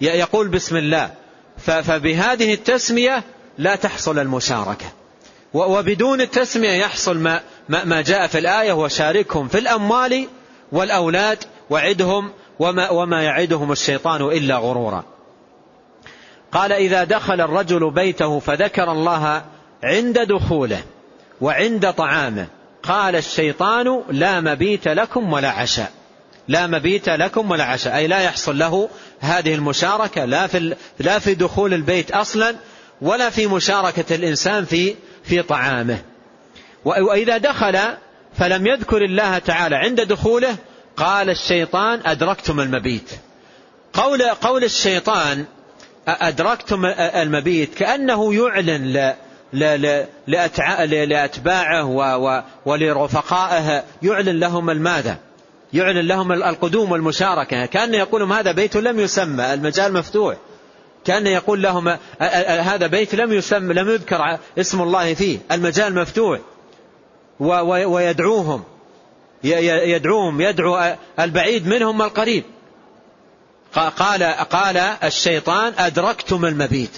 يقول بسم الله. فبهذه التسمية لا تحصل المشاركة. وبدون التسمية يحصل ما, ما جاء في الآية وشاركهم في الأموال والأولاد وعدهم وما, وما يعدهم الشيطان إلا غرورا. قال إذا دخل الرجل بيته فذكر الله عند دخوله وعند طعامه. قال الشيطان لا مبيت لكم ولا عشاء. لا مبيت لكم ولا عشاء. أي لا يحصل له هذه المشاركة لا في, لا في دخول البيت أصلا ولا في مشاركة الإنسان في, في طعامه. وإذا دخل فلم يذكر الله تعالى عند دخوله قال الشيطان أدركتم المبيت. قول, قول الشيطان أدركتم المبيت كأنه يعلن لأتباعه ولرفقائه. يعلن لهم الماذا؟ يعلن لهم القدوم والمشاركة. كأن يقول هذا بيت لم يسمى المجال مفتوح. كأن يقول لهم هذا بيت لم يسمى لم يذكر اسم الله فيه المجال مفتوح. ويدعوهم. يدعوهم يدعو البعيد منهم القريب. قال قال الشيطان أدركتم المبيت.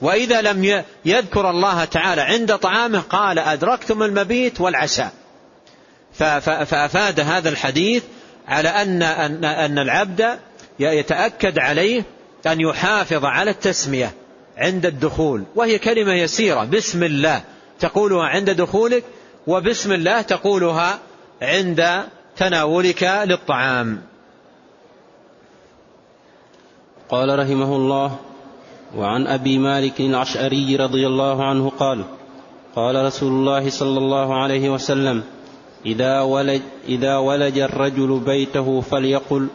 وإذا لم يذكر الله تعالى عند طعامه قال أدركتم المبيت والعشاء. فأفاد هذا الحديث على أن, أن, العبد يتأكد عليه أن يحافظ على التسمية عند الدخول. وهي كلمة يسيرة بسم الله. تقولها عند دخولك وبسم الله تقولها عند تناولك للطعام. قال رحمه الله وعن أبي مالك العشعري رضي الله عنه قال قال رسول الله صلى الله عليه وسلم إذا ولج, إذا ولج الرجل بيته فليقل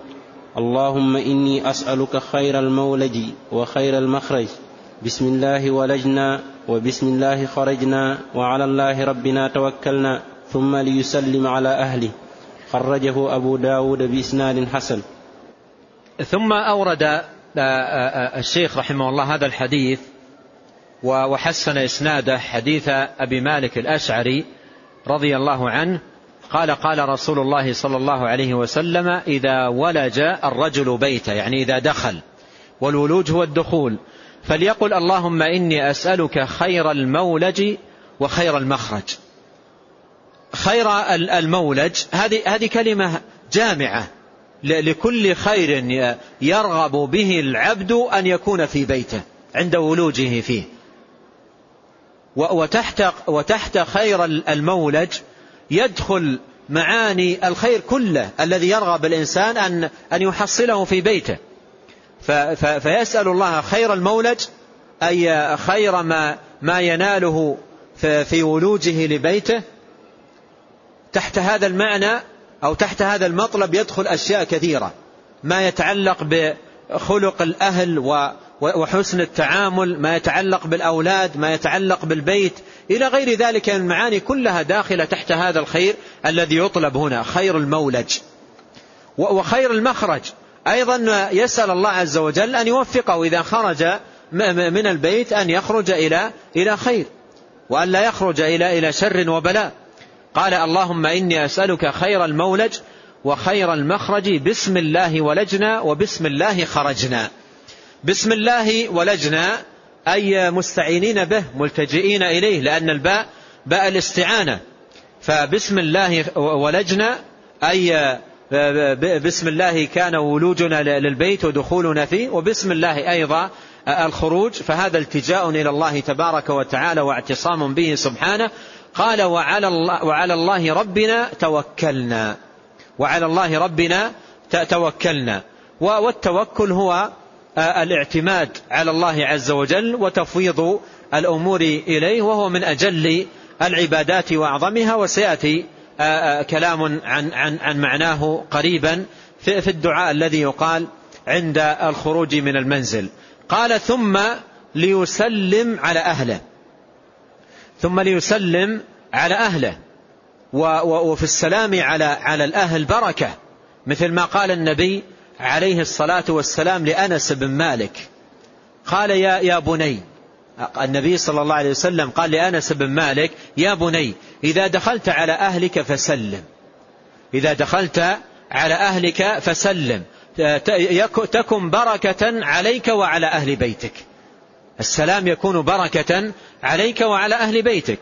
اللهم إني أسألك خير المولج وخير المخرج. بسم الله ولجنا وبسم الله خرجنا وعلى الله ربنا توكلنا. ثم ليسلم على أهله. خرجه أبو داود بإسناد حسن. ثم أورد آه، آه، آه، الشيخ رحمه الله هذا الحديث وحسن إسناده حديث أبي مالك الأشعري رضي الله عنه. قال قال رسول الله صلى الله عليه وسلم إذا ولج الرجل بيته يعني إذا دخل والولوج هو الدخول فليقل اللهم إني أسألك خير المولج وخير المخرج. خير المولج. هذه هذه كلمة جامعة. لكل خير يرغب به العبد أن يكون في بيته عند ولوجه فيه. وتحت, وتحت خير المولج يدخل معاني الخير كله الذي يرغب الإنسان أن, أن يحصله في بيته. فيسأل الله خير المولج أي خير ما, ما يناله في ولوجه لبيته تحت هذا المعنى أو تحت هذا المطلب يدخل أشياء كثيرة ما يتعلق بخلق الأهل وحسن التعامل ما يتعلق بالأولاد ما يتعلق بالبيت إلى غير ذلك من المعاني كلها داخلة تحت هذا الخير الذي يطلب هنا خير المولج. وخير المخرج. أيضا يسأل الله عز وجل أن يوفقه إذا خرج من البيت أن يخرج إلى إلى خير وأن لا يخرج إلى إلى شر وبلاء. قال اللهم إني أسألك خير المولج وخير المخرج. بسم الله ولجنا وبسم الله خرجنا. بسم الله ولجنا أي مستعينين به ملتجئين إليه لأن الباء باء الاستعانة. فبسم الله ولجنا أي بسم الله كان ولوجنا للبيت ودخولنا فيه وبسم الله أيضا الخروج. فهذا التجاء إلى الله تبارك وتعالى واعتصام به سبحانه. قال وعلى الله, وعلى الله ربنا توكلنا. وعلى الله ربنا توكلنا. والتوكل هو الاعتماد على الله عز وجل وتفويض الأمور إليه وهو من أجل العبادات وأعظمها وسيأتي كلام عن, عن, عن معناه قريبا في الدعاء الذي يقال عند الخروج من المنزل. قال ثم ليسلم على أهله. ثم ليسلم على أهله وفي السلام على على الأهل بركة مثل ما قال النبي عليه الصلاة والسلام لأنس بن مالك. قال يا يا بني النبي صلى الله عليه وسلم قال لأنس بن مالك يا بني إذا دخلت على أهلك فسلم. إذا دخلت على أهلك فسلم. تكن بركة عليك وعلى أهل بيتك. السلام يكون بركة عليك وعلى أهل بيتك.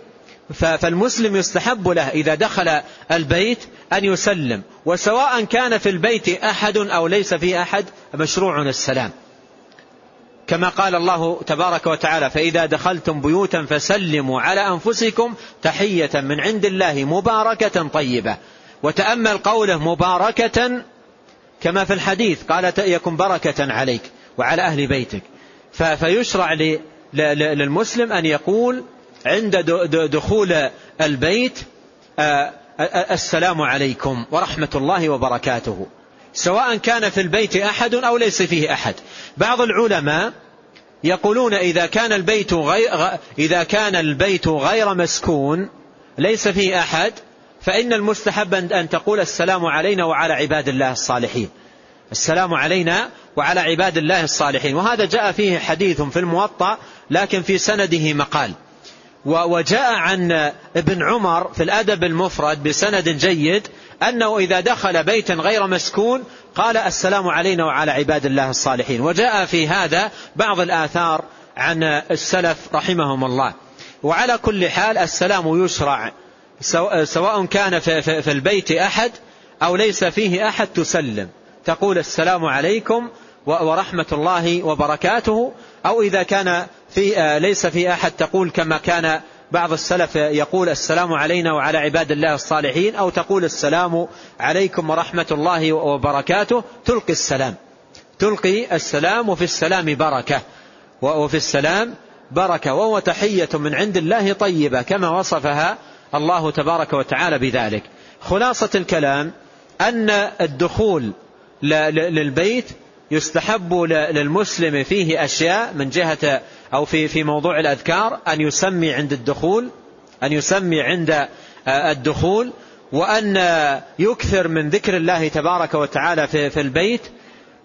فالمسلم يستحب له إذا دخل البيت أن يسلم. وسواء كان في البيت أحد أو ليس في أحد مشروع السلام. كما قال الله تبارك وتعالى فإذا دخلتم بيوتا فسلموا على أنفسكم تحية من عند الله مباركة طيبة. وتأمل قوله مباركة كما في الحديث قال يكن بركة عليك وعلى أهل بيتك. فيشرع للمسلم أن يقول عند دخول البيت السلام عليكم ورحمة الله وبركاته. سواء كان في البيت أحد أو ليس فيه أحد. بعض العلماء يقولون إذا كان البيت غير إذا كان البيت غير مسكون ليس فيه أحد فإن المستحب أن تقول السلام علينا وعلى عباد الله الصالحين. السلام علينا وعلى عباد الله الصالحين. وهذا جاء فيه حديث في الموطأ لكن في سنده مقال. وجاء عن ابن عمر في الأدب المفرد بسند جيد أنه إذا دخل بيتا غير مسكون قال السلام علينا وعلى عباد الله الصالحين. وجاء في هذا بعض الآثار عن السلف رحمهم الله. وعلى كل حال السلام يشرع سواء كان في البيت أحد أو ليس فيه أحد تسلم. تقول السلام عليكم ورحمة الله وبركاته أو إذا كان في آه، ليس في أحد تقول كما كان بعض السلف يقول السلام علينا وعلى عباد الله الصالحين أو تقول السلام عليكم ورحمة الله وبركاته تلقي السلام. تلقي السلام وفي السلام بركة وفي السلام بركة وهو تحية من عند الله طيبة كما وصفها الله تبارك وتعالى بذلك. خلاصة الكلام أن الدخول للبيت يستحب للمسلم فيه أشياء من جهة أو في في موضوع الأذكار أن يسمي عند الدخول أن يسمي عند الدخول وأن يكثر من ذكر الله تبارك وتعالى في, في البيت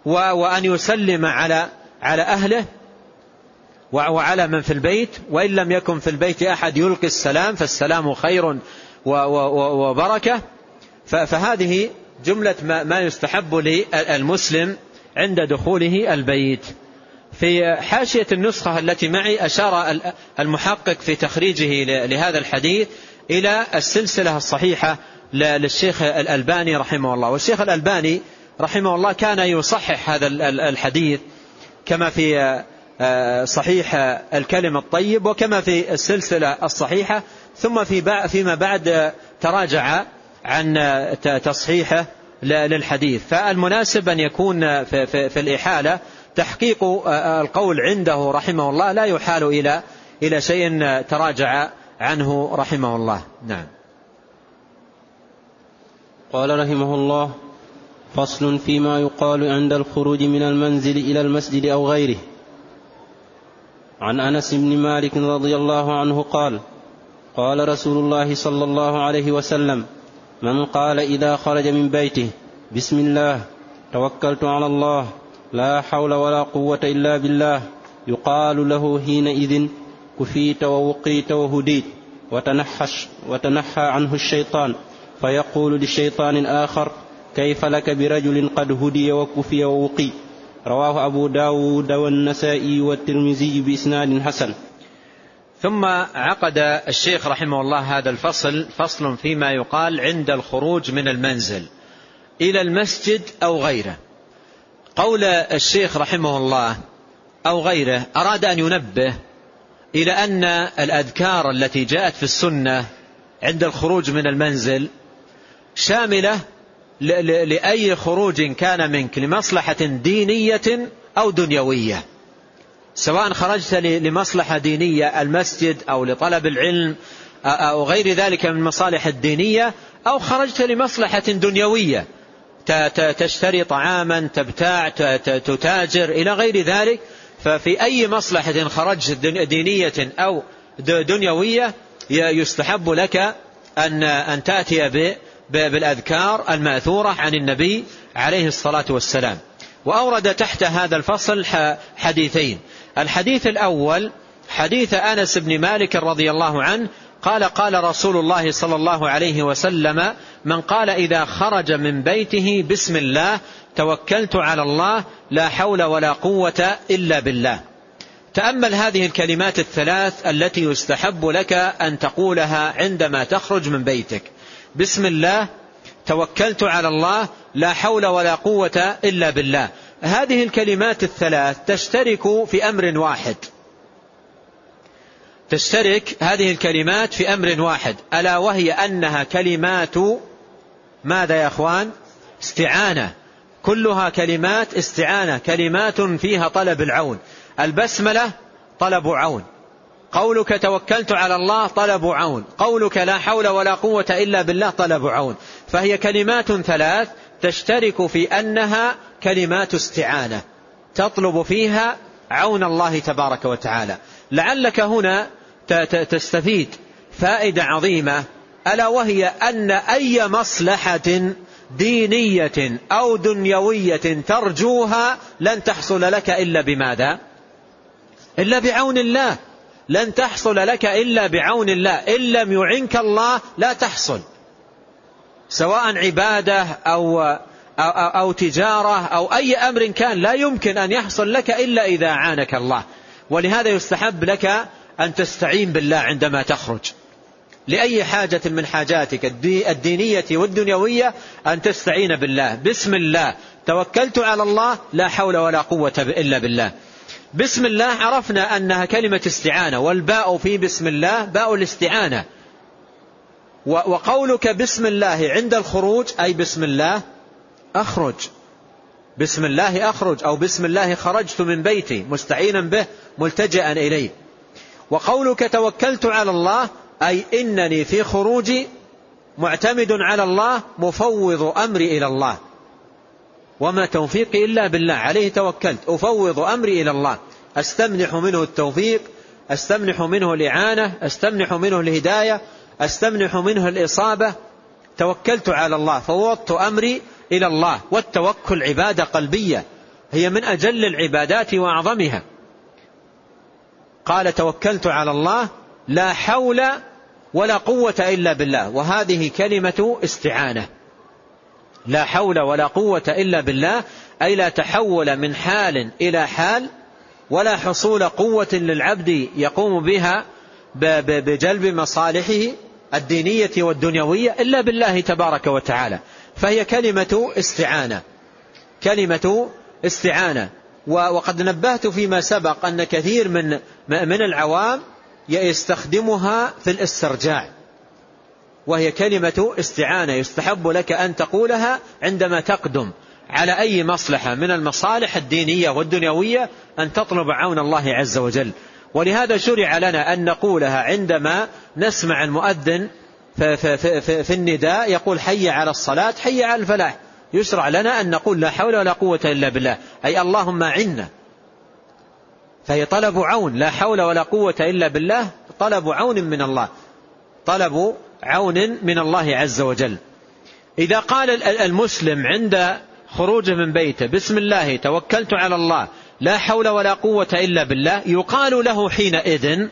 وأن يسلم على على أهله وعلى من في البيت وإن لم يكن في البيت أحد يلقي السلام فالسلام خير وبركة. فهذه جملة ما يستحب للمسلم عند دخوله البيت. في حاشية النسخة التي معي أشار المحقق في تخريجه لهذا الحديث إلى السلسلة الصحيحة للشيخ الألباني رحمه الله. والشيخ الألباني رحمه الله كان يصحح هذا الحديث كما في آه، صحيح الكلم الطيب وكما في السلسلة الصحيحة. ثم في فيما بعد تراجع عن تصحيحه للحديث. فالمناسب أن يكون في, في, في الإحالة تحقيق القول عنده رحمه الله. لا يحال إلى إلى شيء تراجع عنه رحمه الله. نعم. قال رحمه الله فصل فيما يقال عند الخروج من المنزل إلى المسجد أو غيره. عن أنس بن مالك رضي الله عنه قال قال رسول الله صلى الله عليه وسلم من قال إذا خرج من بيته بسم الله توكلت على الله لا حول ولا قوة إلا بالله يقال له حينئذ كفيت ووقيت وهديت وتنحش وتنحى عنه الشيطان فيقول للشيطان آخر كيف لك برجل قد هدي وكفي ووقي؟ رواه أبو داود والنسائي والترمذي بإسناد حسن. ثم عقد الشيخ رحمه الله هذا الفصل فصل فيما يقال عند الخروج من المنزل إلى المسجد أو غيره. قول الشيخ رحمه الله أو غيره أراد أن ينبه إلى أن الأذكار التي جاءت في السنة عند الخروج من المنزل شاملة لأي خروج كان منك لمصلحة دينية أو دنيوية. سواء خرجت لمصلحة دينية المسجد أو لطلب العلم أو غير ذلك من المصالح الدينية أو خرجت لمصلحة دنيوية. تشتري طعاما تبتاع تتاجر إلى غير ذلك. ففي أي مصلحة خرجت دينية أو دنيوية يستحب لك أن أن تأتي بالأذكار المأثورة عن النبي عليه الصلاة والسلام. وأورد تحت هذا الفصل حديثين. الحديث الأول حديث أنس بن مالك رضي الله عنه قال قال رسول الله صلى الله عليه وسلم من قال إذا خرج من بيته بسم الله توكلت على الله لا حول ولا قوة إلا بالله. تأمل هذه الكلمات الثلاث التي يستحب لك أن تقولها عندما تخرج من بيتك. بسم الله توكلت على الله لا حول ولا قوة إلا بالله. هذه الكلمات الثلاث تشترك في أمر واحد. تشترك هذه الكلمات في أمر واحد. ألا وهي أنها كلمات ماذا يا أخوان؟ استعانة. كلها كلمات استعانة. كلمات فيها طلب العون. البسملة طلب عون. قولك توكلت على الله طلب عون. قولك لا حول ولا قوة إلا بالله طلب عون. فهي كلمات ثلاث تشترك في أنها كلمات استعانة تطلب فيها عون الله تبارك وتعالى. لعلك هنا تستفيد فائدة عظيمة. ألا وهي أن أي مصلحة دينية أو دنيوية ترجوها لن تحصل لك إلا بماذا؟ إلا بعون الله. لن تحصل لك إلا بعون الله. إن لم يعنك الله لا تحصل. سواء عبادة أو, أو, أو تجارة أو أي أمر كان لا يمكن أن يحصل لك إلا إذا عانك الله. ولهذا يستحب لك أن تستعين بالله عندما تخرج. لأي حاجة من حاجاتك الدينية والدنيوية أن تستعين بالله. بسم الله. توكلت على الله لا حول ولا قوة إلا بالله. بسم الله عرفنا أنها كلمة استعانة والباء في بسم الله باء الاستعانة. وقولك بسم الله عند الخروج أي بسم الله أخرج. بسم الله أخرج أو بسم الله خرجت من بيتي مستعينا به ملتجئا إليه. وقولك توكلت على الله أي إنني في خروجي معتمد على الله مفوض أمري إلى الله. وما توفيقي إلا بالله عليه توكلت أفوض أمري إلى الله. أستمنح منه التوفيق أستمنح منه الإعانة أستمنح منه الهداية أستمنح منه الإصابة توكلت على الله فوضت أمري إلى الله والتوكل عبادة قلبية هي من أجل العبادات وأعظمها. قال توكلت على الله لا حول ولا قوة إلا بالله وهذه كلمة استعانة. لا حول ولا قوة إلا بالله أي لا تحول من حال إلى حال ولا حصول قوة للعبد يقوم بها بجلب مصالحه. الدينية والدنيوية إلا بالله تبارك وتعالى. فهي كلمة استعانة. كلمة استعانة. وقد نبهت فيما سبق أن كثير من من العوام يستخدمها في الاسترجاع. وهي كلمة استعانة. يستحب لك أن تقولها عندما تقدم. على أي مصلحة من المصالح الدينية والدنيوية أن تطلب عون الله عز وجل. ولهذا شرع لنا أن نقولها عندما نسمع المؤذن في, في, النداء يقول حي على الصلاة حي على الفلاح. يشرع لنا أن نقول لا حول ولا قوة إلا بالله. أي اللهم عنا. فهي طلب عون لا حول ولا قوة إلا بالله طلب عون من الله. طلب عون من الله عز وجل. إذا قال المسلم عند خروجه من بيته بسم الله توكلت على الله لا حول ولا قوة إلا بالله. يقال له حينئذ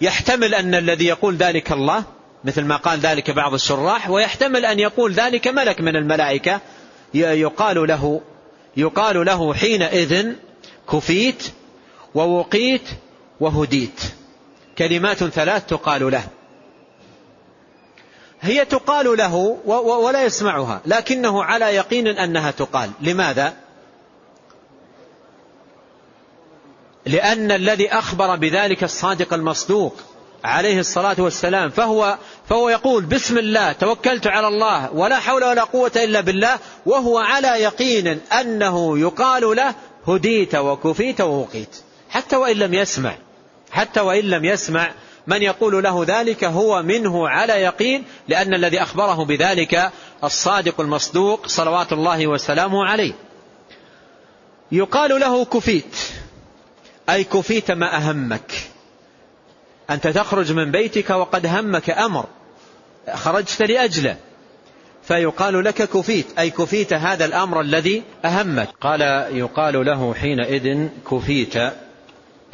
يحتمل أن الذي يقول ذلك الله مثل ما قال ذلك بعض الشراح ويحتمل أن يقول ذلك ملك من الملائكة. يقال له يقال له حينئذ كفيت ووقيت وهديت. كلمات ثلاث تقال له. هي تقال له ولا يسمعها لكنه على يقين أنها تقال. لماذا؟ لأن الذي أخبر بذلك الصادق المصدوق عليه الصلاة والسلام فهو, فهو يقول بسم الله توكلت على الله ولا حول ولا قوة إلا بالله وهو على يقين أنه يقال له هديت وكفيت ووقيت. حتى وإن لم يسمع حتى وإن لم يسمع من يقول له ذلك هو منه على يقين لأن الذي أخبره بذلك الصادق المصدوق صلوات الله وسلامه عليه. يقال له كفيت. أي كفيت ما أهمك. أنت تخرج من بيتك وقد همك أمر. خرجت لأجله. فيقال لك كفيت. أي كفيت هذا الأمر الذي أهمك. قال يقال له حينئذ كفيت.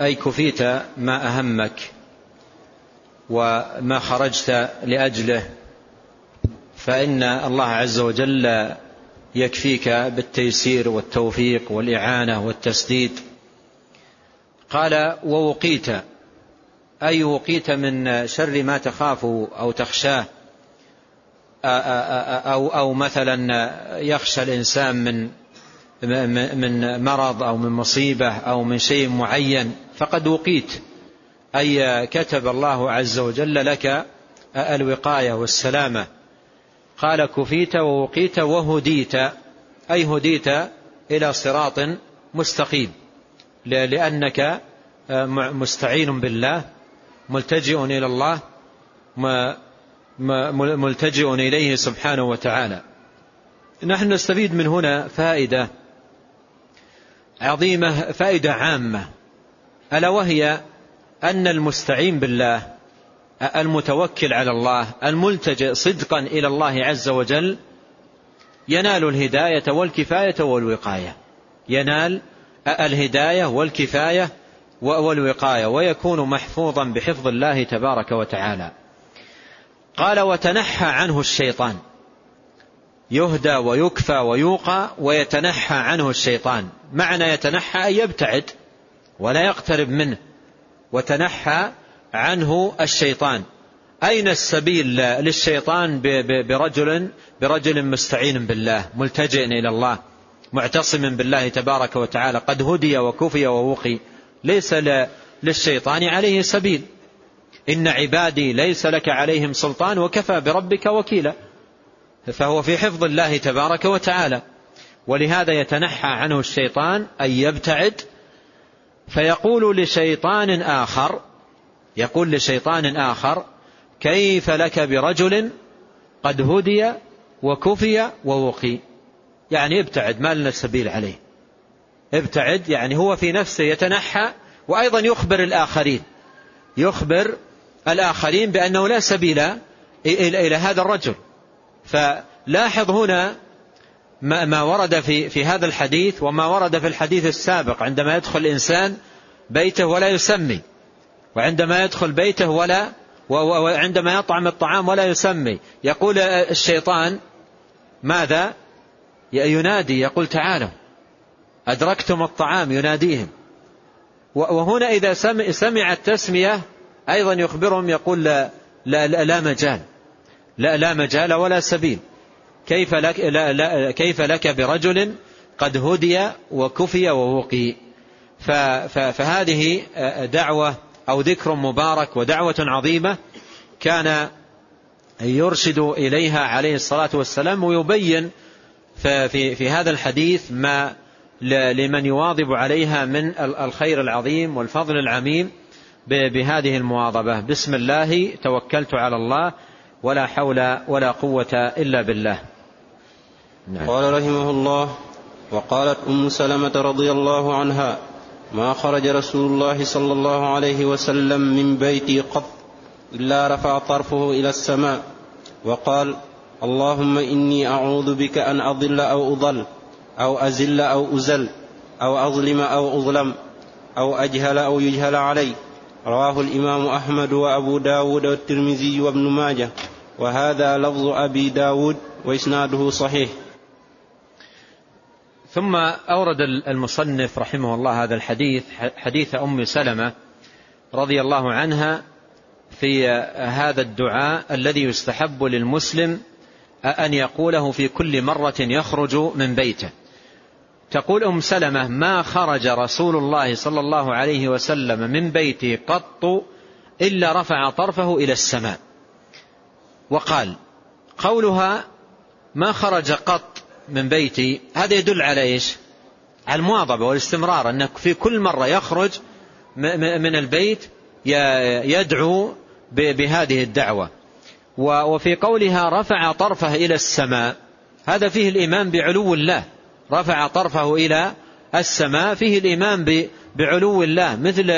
أي كفيت ما أهمك. وما خرجت لأجله. فإن الله عز وجل يكفيك بالتيسير والتوفيق والإعانة والتسديد. قال ووقيت. أي وقيت من شر ما تخاف أو تخشاه. أو, أو مثلا يخشى الإنسان من من مرض أو من مصيبة أو من شيء معين فقد وقيت. أي كتب الله عز وجل لك الوقاية والسلامة. قال كفيت ووقيت وهديت. أي هديت إلى صراط مستقيم. لأنك مستعين بالله ملتجئ إلى الله ملتجئ إليه سبحانه وتعالى. نحن نستفيد من هنا فائدة عظيمة فائدة عامة ألا وهي أن المستعين بالله المتوكل على الله الملتجئ صدقا إلى الله عز وجل ينال الهداية والكفاية والوقاية. ينال الهداية والكفاية والوقاية ويكون محفوظا بحفظ الله تبارك وتعالى. قال وتنحى عنه الشيطان. يهدى ويكفى ويوقى ويتنحى عنه الشيطان. معنى يتنحى أن يبتعد ولا يقترب منه. وتنحى عنه الشيطان. أين السبيل للشيطان برجل برجل مستعين بالله ملتجئ إلى الله؟ معتصم بالله تبارك وتعالى قد هدي وكفي ووقي. ليس للشيطان عليه سبيل. إن عبادي ليس لك عليهم سلطان وكفى بربك وكيلا. فهو في حفظ الله تبارك وتعالى. ولهذا يتنحى عنه الشيطان أن يبتعد. فيقول لشيطان آخر يقول لشيطان آخر كيف لك برجل قد هدي وكفي ووقي؟ يعني ابتعد ما لنا سبيل عليه. ابتعد يعني هو في نفسه يتنحى وأيضا يخبر الآخرين. يخبر الآخرين بأنه لا سبيل إلى هذا الرجل. فلاحظ هنا ما ورد في في هذا الحديث وما ورد في الحديث السابق. عندما يدخل الإنسان بيته ولا يسمي. وعندما يدخل بيته ولا وعندما يطعم الطعام ولا يسمي. يقول الشيطان ماذا؟ ينادي يقول تعالوا. أدركتم الطعام يناديهم. وهنا إذا سمع التسمية أيضا يخبرهم يقول لا, لا, لا مجال. لا, لا مجال ولا سبيل. كيف لك, لا لا كيف لك برجل قد هدي وكفي ووقي؟ فهذه دعوة أو ذكر مبارك ودعوة عظيمة كان يرشد إليها عليه الصلاة والسلام ويبين في, في هذا الحديث ما لمن يواظب عليها من الخير العظيم والفضل العميم بهذه المواظبة. بسم الله توكلت على الله ولا حول ولا قوة إلا بالله. نعم. قال رحمه الله وقالت أم سلمة رضي الله عنها ما خرج رسول الله صلى الله عليه وسلم من بيتي قط إلا رفع طرفه إلى السماء. وقال اللهم إني أعوذ بك أن أضل أو أضل أو أزل أو أزل أو أظلم أو أظلم أو أجهل أو يجهل علي. رواه الإمام أحمد وأبو داود والترمذي وابن ماجه. وهذا لفظ أبي داود وإسناده صحيح. ثم أورد المصنف رحمه الله هذا الحديث حديث أم سلمة رضي الله عنها في هذا الدعاء الذي يستحب للمسلم أن يقوله في كل مرة يخرج من بيته. تقول أم سلمة ما خرج رسول الله صلى الله عليه وسلم من بيته قط إلا رفع طرفه إلى السماء. وقال قولها ما خرج قط من بيتي هذا يدل على إيش؟ على المواظبة والاستمرار أنك في كل مرة يخرج من البيت يدعو بهذه الدعوة. وفي قولها رفع طرفه إلى السماء. هذا فيه الإيمان بعلو الله. رفع طرفه إلى السماء فيه الإيمان بعلو الله. مثل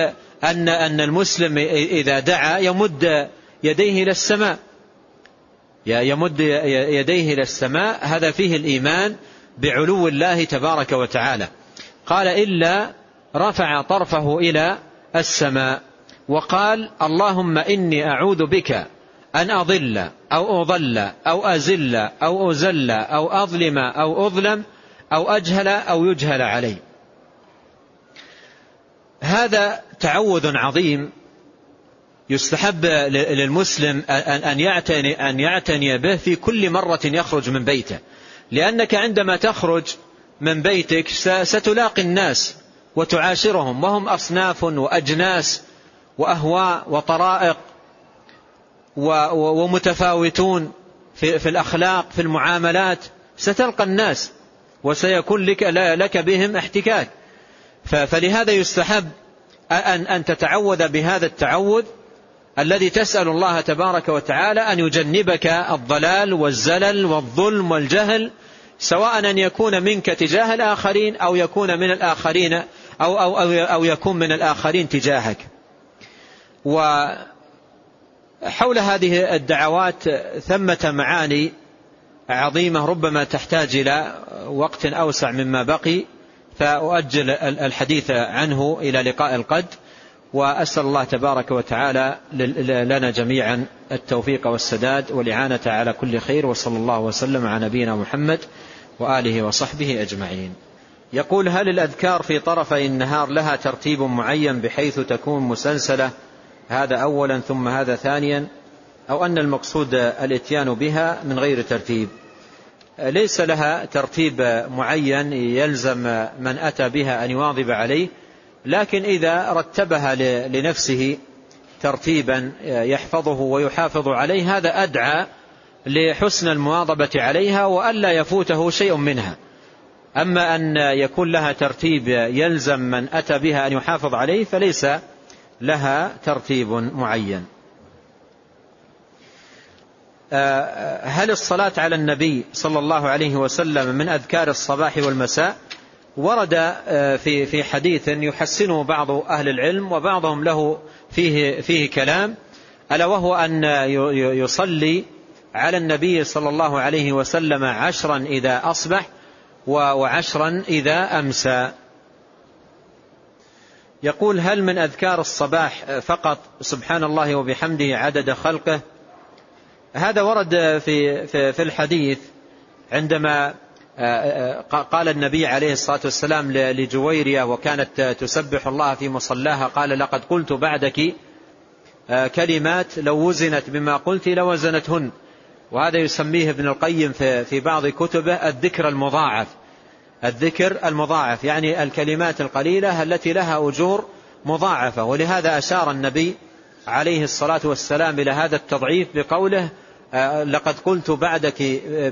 أن أن المسلم إذا دعا يمد يديه إلى السماء. يمد يديه إلى السماء. هذا فيه الإيمان بعلو الله تبارك وتعالى. قال إلا رفع طرفه إلى السماء. وقال اللهم إني أعوذ بك أن أضل أو أضل أو أزل أو أزل أو أظلم أو أظلم أو أجهل أو يجهل علي. هذا تعوذ عظيم يستحب للمسلم أن يعتني, أن يعتني به في كل مرة يخرج من بيته. لأنك عندما تخرج من بيتك ستلاقي الناس وتعاشرهم وهم أصناف وأجناس وأهواء وطرائق ومتفاوتون في الأخلاق في المعاملات. ستلقى الناس وسيكون لك, لك بهم احتكاك. فلهذا يستحب أن, أن تتعوذ بهذا التعوذ الذي تسأل الله تبارك وتعالى أن يجنبك الضلال والزلل والظلم والجهل سواء أن يكون منك تجاه الآخرين أو يكون من الآخرين أو, أو, أو, أو يكون من الآخرين تجاهك. وحول هذه الدعوات ثمة معاني عظيمة ربما تحتاج إلى وقت أوسع مما بقي فأؤجل الحديث عنه إلى لقاء القد وأسأل الله تبارك وتعالى لنا جميعا التوفيق والسداد والإعانة على كل خير وصلى الله وسلم على نبينا محمد وآله وصحبه أجمعين. يقول هل الأذكار في طرفي النهار لها ترتيب معين بحيث تكون مسلسلة هذا أولا ثم هذا ثانيا أو أن المقصود الإتيان بها من غير ترتيب. ليس لها ترتيب معين يلزم من أتى بها أن يواظب عليه لكن إذا رتبها لنفسه ترتيبا يحفظه ويحافظ عليه هذا أدعى لحسن المواظبة عليها وألا يفوته شيء منها. أما أن يكون لها ترتيب يلزم من أتى بها أن يحافظ عليه فليس لها ترتيب معين. هل الصلاة على النبي صلى الله عليه وسلم من أذكار الصباح والمساء؟ ورد في في حديث يحسنه بعض أهل العلم وبعضهم له فيه فيه كلام ألا وهو أن يصلي على النبي صلى الله عليه وسلم عشرا إذا أصبح وعشرا إذا أمسى. يقول هل من أذكار الصباح فقط سبحان الله وبحمده عدد خلقه؟ هذا ورد في, في, في الحديث عندما قال النبي عليه الصلاة والسلام لجويرية وكانت تسبح الله في مصلاها قال لقد قلت بعدك كلمات لو وزنت بما قلت لوزنتهن. وهذا يسميه ابن القيم في بعض كتبه الذكر المضاعف. الذكر المضاعف يعني الكلمات القليلة التي لها أجور مضاعفة. ولهذا أشار النبي عليه الصلاة والسلام إلى هذا التضعيف بقوله لقد قلت بعدك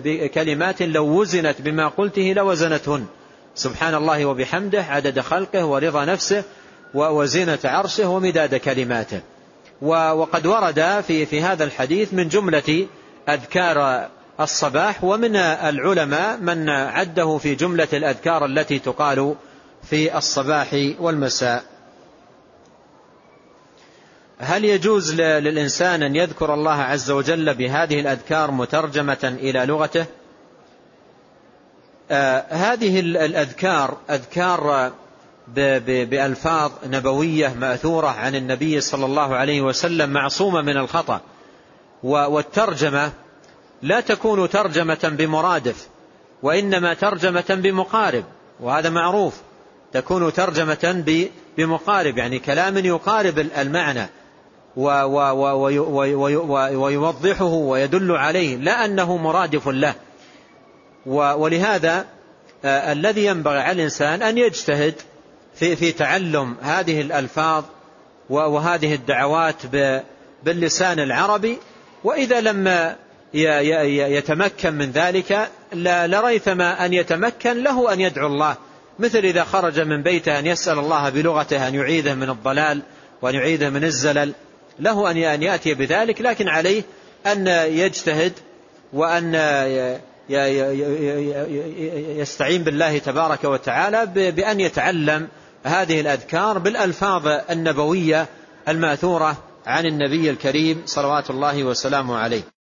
بكلمات لو وزنت بما قلته لوزنتهن. سبحان الله وبحمده عدد خلقه ورضا نفسه وزينة عرشه ومداد كلماته. وقد ورد في في هذا الحديث من جملة أذكار الصباح ومن العلماء من عده في جملة الأذكار التي تقال في الصباح والمساء. هل يجوز للإنسان أن يذكر الله عز وجل بهذه الأذكار مترجمة إلى لغته؟ آه هذه الأذكار أذكار بألفاظ نبوية مأثورة عن النبي صلى الله عليه وسلم معصومة من الخطأ والترجمة لا تكون ترجمة بمرادف وإنما ترجمة بمقارب وهذا معروف. تكون ترجمة بمقارب يعني كلام يقارب المعنى ويوضحه ويدل عليه لا أنه مرادف له. ولهذا الذي ينبغي على الإنسان أن يجتهد في, في تعلم هذه الألفاظ وهذه الدعوات باللسان العربي وإذا لم يتمكن من ذلك لريثما أن يتمكن له أن يدعو الله. مثل إذا خرج من بيته أن يسأل الله بلغته أن يعيده من الضلال وأن يعيده من الزلل. له أن يأتي بذلك لكن عليه أن يجتهد وأن يستعين بالله تبارك وتعالى بأن يتعلم هذه الأذكار بالألفاظ النبوية المأثورة عن النبي الكريم صلوات الله وسلامه عليه.